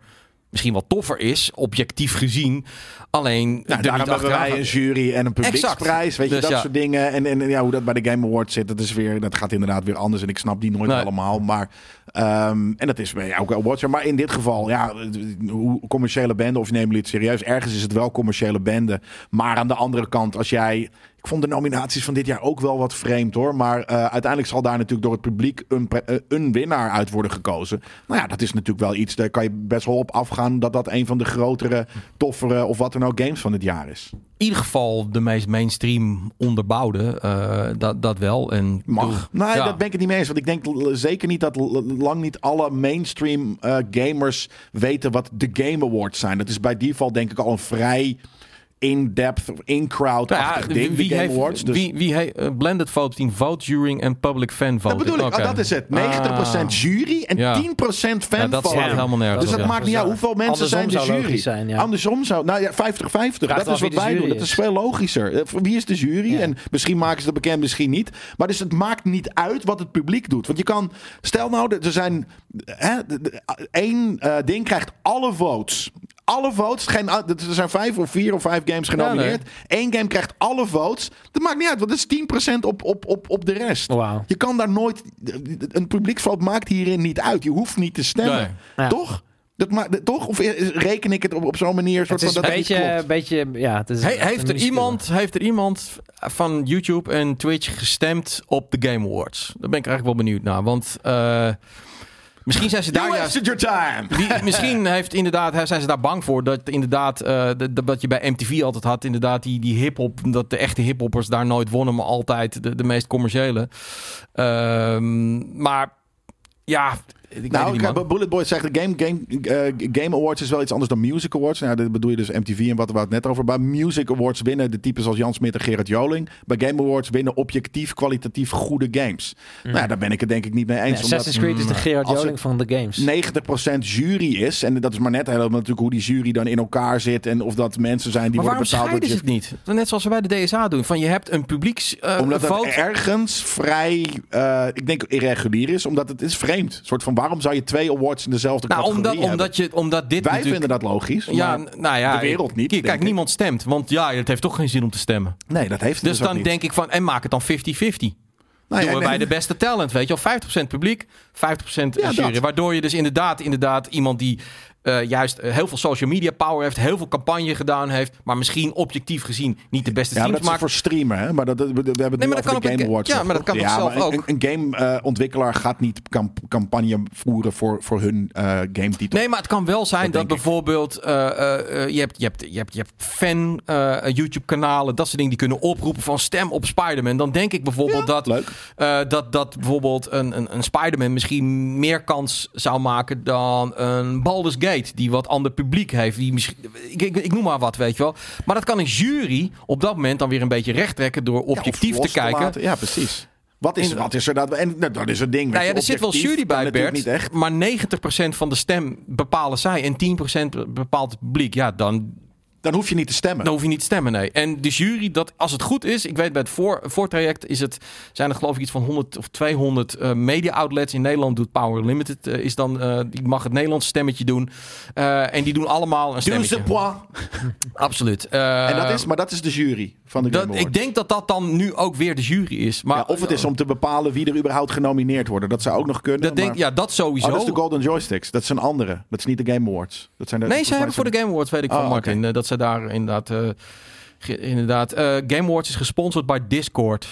misschien wel toffer is, objectief gezien. Alleen... Nou, er daarom hebben wij een jury en een publieksprijs. Weet je, Dus dat ja. soort dingen. En, en ja, hoe dat bij de Game Awards zit, dat, is weer, dat gaat inderdaad weer anders. En ik snap die nooit Nee. allemaal. Maar, ehm, en dat is bij elke awards. Maar in dit geval, ja, hoe commerciële bende, of neem je het serieus. Ergens is het wel commerciële bende. Maar aan de andere kant, als jij... Ik vond de nominaties van dit jaar ook wel wat vreemd hoor. Maar eh, uiteindelijk zal daar natuurlijk door het publiek een, eh, een winnaar uit worden gekozen. Nou ja, dat is natuurlijk wel iets. Daar kan je best wel op afgaan dat dat een van de grotere, toffere of wat dan ook games van het jaar is. In ieder geval de meest mainstream onderbouwde. eh, dat, dat wel. En Mag. Nee, ja. dat ben ik het niet mee eens. Want ik denk zeker niet dat lang niet alle mainstream gamers weten wat de Game Awards zijn. Dat is bij default denk ik al een vrij in-depth, in-crowd-achtig Nou ja, ding, wie, Game heeft, Awards. Dus wie, wie heeft eh, blended vote team, vote, jury en public fan vote. dat bedoel ik, oh, dat is het. 90% jury en Ja. 10% Ja, fan dat slaat voting. helemaal nergens Dus dat ja. maakt niet uit hoeveel mensen Andersom zijn de jury. zijn, ja. Andersom zou, nou ja, 50-50. Dat is wat wij doen. Dat is. is veel logischer. Eh, Wie is de jury? Ja. En misschien maken ze dat bekend, misschien niet. Maar dus het maakt niet uit wat het publiek doet. Want je kan, stel nou, er zijn hè, één eh, ding krijgt alle votes. Alle votes, geen, er zijn vijf of vier of vijf games genomineerd. Eén game krijgt alle votes. Dat maakt niet uit, want dat is 10% op, op, op, op de rest. Wauw. Je kan daar nooit. Een publieksvote maakt hierin niet uit. Je hoeft niet te stemmen. Nee. Ja. Toch? Dat maakt, toch? Of reken ik het op, op zo'n manier? Soort Het is van een dat het niet beetje, klopt? een beetje, ja, het is He- heeft, een er iemand, heeft er iemand van YouTube en Twitch gestemd op de Game Awards? Daar ben ik eigenlijk wel benieuwd naar. Want eh, misschien zijn ze daar You juist... your time. Misschien heeft inderdaad, zijn ze daar bang voor dat inderdaad, eh, wat je bij MTV altijd had, inderdaad die, die hip-hop, dat de echte hip-hoppers daar nooit wonnen, maar altijd de, de meest commerciële. Ehm, maar ja, ik weet Nou, het ik niet. Bullet Boy zegt, de Game, game, eh, game Awards is wel iets anders dan Music Awards. Nou, dat bedoel je dus MTV en wat we het net over. Bij Music Awards winnen de types als Jan Smit en Gerard Joling. Bij Game Awards winnen objectief, kwalitatief goede games. Nou ja, daar ben ik het denk ik niet mee Ja, eens. omdat- Assassin's Creed is de Gerard als Joling van de games. 90% jury is. En dat is maar net helemaal natuurlijk hoe die jury dan in elkaar zit. En of dat mensen zijn die Maar waarom worden betaald. scheiden ze het niet? Net zoals we bij de DSA doen. Van je hebt een publieks eh Omdat het ergens vrij, eh, ik denk irregulier is. Omdat het is vreemd. Een soort van, waarom zou je twee awards in dezelfde Nou, categorie omdat, hebben? omdat, je, omdat dit Wij natuurlijk... vinden dat logisch. Ja, nou ja, de wereld niet, Kijk, niemand stemt. Want ja, het heeft toch geen zin om te stemmen. nee, dat heeft het Dus dus dan niet. denk ik van, en maak het dan 50-50. Nou Doen we bij de beste talent, weet je wel. 50% publiek, 50% Ja, jury. Waardoor je dus inderdaad, inderdaad iemand die eh, juist eh, heel veel social media power heeft, heel veel campagne gedaan heeft, maar misschien objectief gezien niet de beste Ja, maar streams dat is maakt. voor streamer, hè? Maar dat, we hebben het Nee, nu maar dat over kan Game Awards. ja, maar dat kan ja, zelf een- ook? Een, gameontwikkelaar gaat niet camp- campagne voeren voor, voor hun eh game titel. Nee, maar het kan wel zijn Dat bijvoorbeeld eh, eh, eh, je, hebt, je, hebt, je, hebt, je hebt fan eh, YouTube-kanalen, dat soort dingen die kunnen oproepen van stem op Spider-Man. Dan denk ik bijvoorbeeld dat, Leuk. eh, dat, dat bijvoorbeeld een, een, een Spider-Man misschien meer kans zou maken dan een Baldur's Die wat ander publiek heeft. Die misschien, ik, ik, ik noem maar wat, weet je wel. Maar dat kan een jury op dat moment dan weer een beetje recht trekken door objectief te kijken. Ja, precies. Wat is, wat is er dat? En nou, dat is het ding. Nou ja, er zit wel jury bij, Bert. Niet echt. Maar 90% van de stem bepalen zij en 10% bepaalt het publiek. Ja, dan, Dan hoef je niet te stemmen. dan hoef je niet te stemmen, nee. En de jury, dat, als het goed is... Ik weet, bij het voor, voortraject is het, zijn er geloof ik iets van 100 of 200 eh, media-outlets. In Nederland doet Power Limited, eh, is dan, eh, die mag het Nederlands stemmetje doen. En die doen allemaal een stemmetje. point. Absoluut. En dat is, maar dat is de jury van de Game dat, Awards. ik denk dat dat dan nu ook weer de jury is. Maar, ja, of het is om te bepalen wie er überhaupt genomineerd worden. Dat zou ook nog kunnen. dat denk, ja, dat sowieso. Oh, dat is de Golden Joysticks. Dat is een andere. Dat is niet de Game Awards. Dat zijn de, Nee, ze hebben voor de Game Awards, weet ik van Oh, Martin, dat ze daar inderdaad... eh, inderdaad eh, Game Awards is gesponsord bij Discord.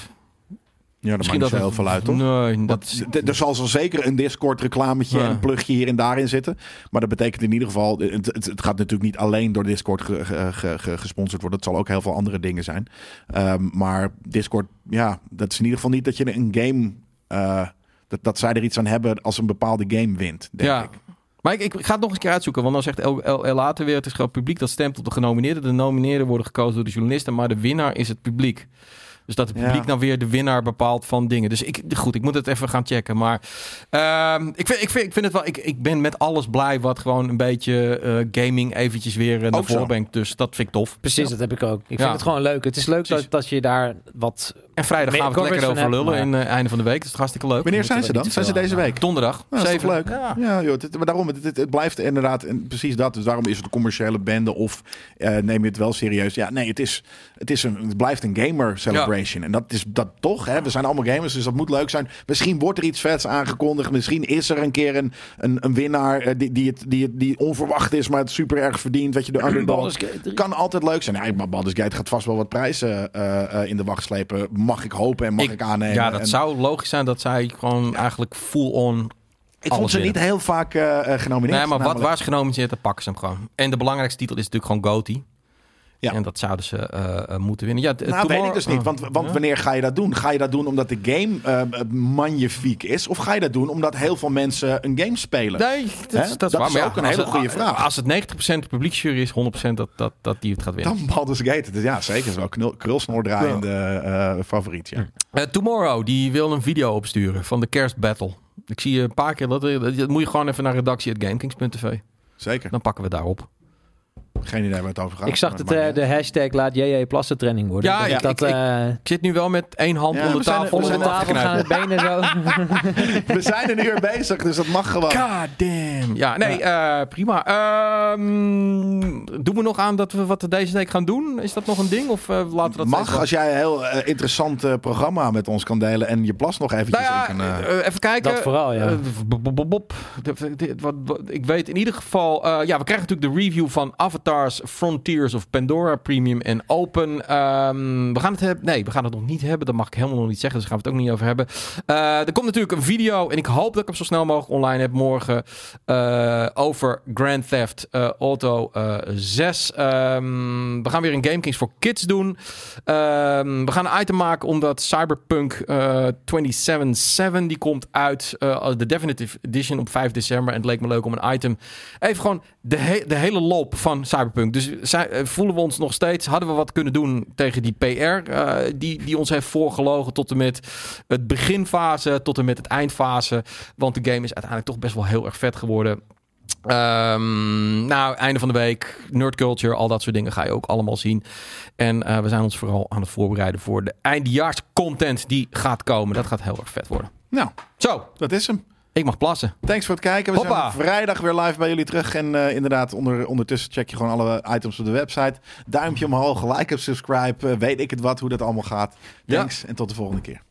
Ja, dat maakt niet zo heel veel uit, toch? Nee, dat is... Want Er zal zo zeker een Discord reclametje Ja. en een plugje hier en daar in zitten. Maar dat betekent in ieder geval... Het, het, het gaat natuurlijk niet alleen door Discord ge- ge- ge- ge- gesponsord worden. Het zal ook heel veel andere dingen zijn. Ehm, maar Discord, ja, dat is in ieder geval niet dat je een game... eh, dat, dat zij er iets aan hebben als een bepaalde game wint, denk ja. ik. Maar ik, ik ga het nog eens een keer uitzoeken. Want dan zegt El, El, El later weer... het is gewoon publiek dat stemt op de genomineerden. De nomineerden worden gekozen door de journalisten... maar de winnaar is het publiek. Dus dat het publiek dan weer de winnaar bepaalt van dingen. Dus ik, goed, ik moet het even gaan checken. Maar ehm, ik, vind, ik, vind, ik vind het wel... Ik, ik ben met alles blij wat gewoon een beetje eh, gaming eventjes weer eh, naar voren brengt. Dus dat vind ik tof. Precies, dat heb ik ook. Ik vind het gewoon leuk. Het is leuk Precies. dat, dat je daar wat... En vrijdag Meer gaan we het lekker over lullen in het einde van de week. Het is hartstikke leuk. Wanneer zijn ze dan? Zijn ze veel deze week? Donderdag. Ja, dat is leuk? Ja. Ja, joh, het, maar daarom, het, het, het blijft inderdaad en precies dat. Dus daarom is het een commerciële bende of eh, neem je het wel serieus. Ja, nee, het, is, het, is een, het blijft een gamer celebration. En dat is dat toch. Hè? We zijn allemaal gamers, dus dat moet leuk zijn. Misschien wordt er iets vets aangekondigd. Misschien is er een keer een, een, een winnaar eh, die, die, het, die, het- die onverwacht is, maar het super erg verdient. Weet je, de underdog. Kan altijd leuk zijn. Ja, maar Baldur's Gate gaat vast wel wat prijzen eh, eh, in de wacht slepen. Mag ik hopen en mag ik, aannemen. Ja, dat En- zou logisch zijn dat zij gewoon eigenlijk full-on... ik vond ze niet heel vaak eh, eh, genomineerd. Nee, maar wat, waar ze genomineerd, dan pakken ze hem gewoon. En de belangrijkste titel is natuurlijk gewoon GOTY. Ja. En dat zouden ze eh, eh, moeten winnen. Ja, Nou, Tomorrow- weet ik dus niet. Oh. Want, want Ja. wanneer ga je dat doen? Ga je dat doen omdat de game eh, magnifiek is? Of ga je dat doen omdat heel veel mensen een game spelen? Nee, dat, is, dat is Dat waar. is Maar ook een hele het- goede vraag. Als het 90% publieksjury is, 100% dat, dat, dat die het gaat winnen. Dan Baldur's Gate. Dus ja, zeker. Zo knul, krulsnoor draaiende eh, favoriet. Ja. Eh, Tomorrow, die wil een video opsturen van de kerstbattle. Ik zie je een paar keer, dat, dat moet je gewoon even naar redactie.gamekings.tv. Zeker. Dan pakken we daarop. Geen idee waar het over gaat. Ik zag het, eh, de hashtag laat JJ Plassen trending worden. Ja, Ik dat ik- eh, Ik zit nu wel met één hand Ja, onder er- tafel. onder tafel gaan het benen zo. We zijn een uur bezig, dus dat mag gewoon. God damn. Ja, nee, eh, prima. Ehm, doen we nog aan dat we wat deze week gaan doen? Is dat nog een ding? Of eh, laten we dat Mag, als jij een heel interessant programma met ons kan delen en je plas nog eventjes Nou ja, in kan... even kijken. Dat vooral, ja. Bop, bop, bop, bop. De- de- wat- wat- Ik weet in ieder geval... eh, ja, we krijgen natuurlijk de review van Avatars Frontiers of Pandora Premium en Open. Ehm, we gaan het hebben... Nee, we gaan het nog niet hebben. Dat mag ik helemaal nog niet zeggen. Dus daar gaan we het ook niet over hebben. Eh, er komt natuurlijk een video. En ik hoop dat ik hem zo snel mogelijk online heb morgen. eh, over Grand Theft eh, Auto eh 6. Ehm, we gaan weer een Game Kings voor Kids doen. Ehm, we gaan een item maken omdat Cyberpunk eh 2077 die komt uit de Definitive Edition op 5 december. En het leek me leuk om een item even gewoon de, de hele loop van Cyberpunk. Dus eh, voelen we ons nog steeds, hadden we wat kunnen doen tegen die PR eh, die, die ons heeft voorgelogen tot en met het beginfase tot en met het eindfase. Want de game is uiteindelijk toch best wel heel erg vet geworden. Ehm, nou, einde van de week, nerd culture, al dat soort dingen ga je ook allemaal zien. En eh, we zijn ons vooral aan het voorbereiden voor de eindejaarscontent die gaat komen. Dat gaat heel erg vet worden. nou, Zo, dat is hem. Ik mag plassen. Thanks voor het kijken. We zijn vrijdag weer live bij jullie terug. En eh, inderdaad, onder, ondertussen check je gewoon alle items op de website. Duimpje omhoog, like en subscribe. Eh, weet ik het wat, hoe dat allemaal gaat. Thanks en tot de volgende keer.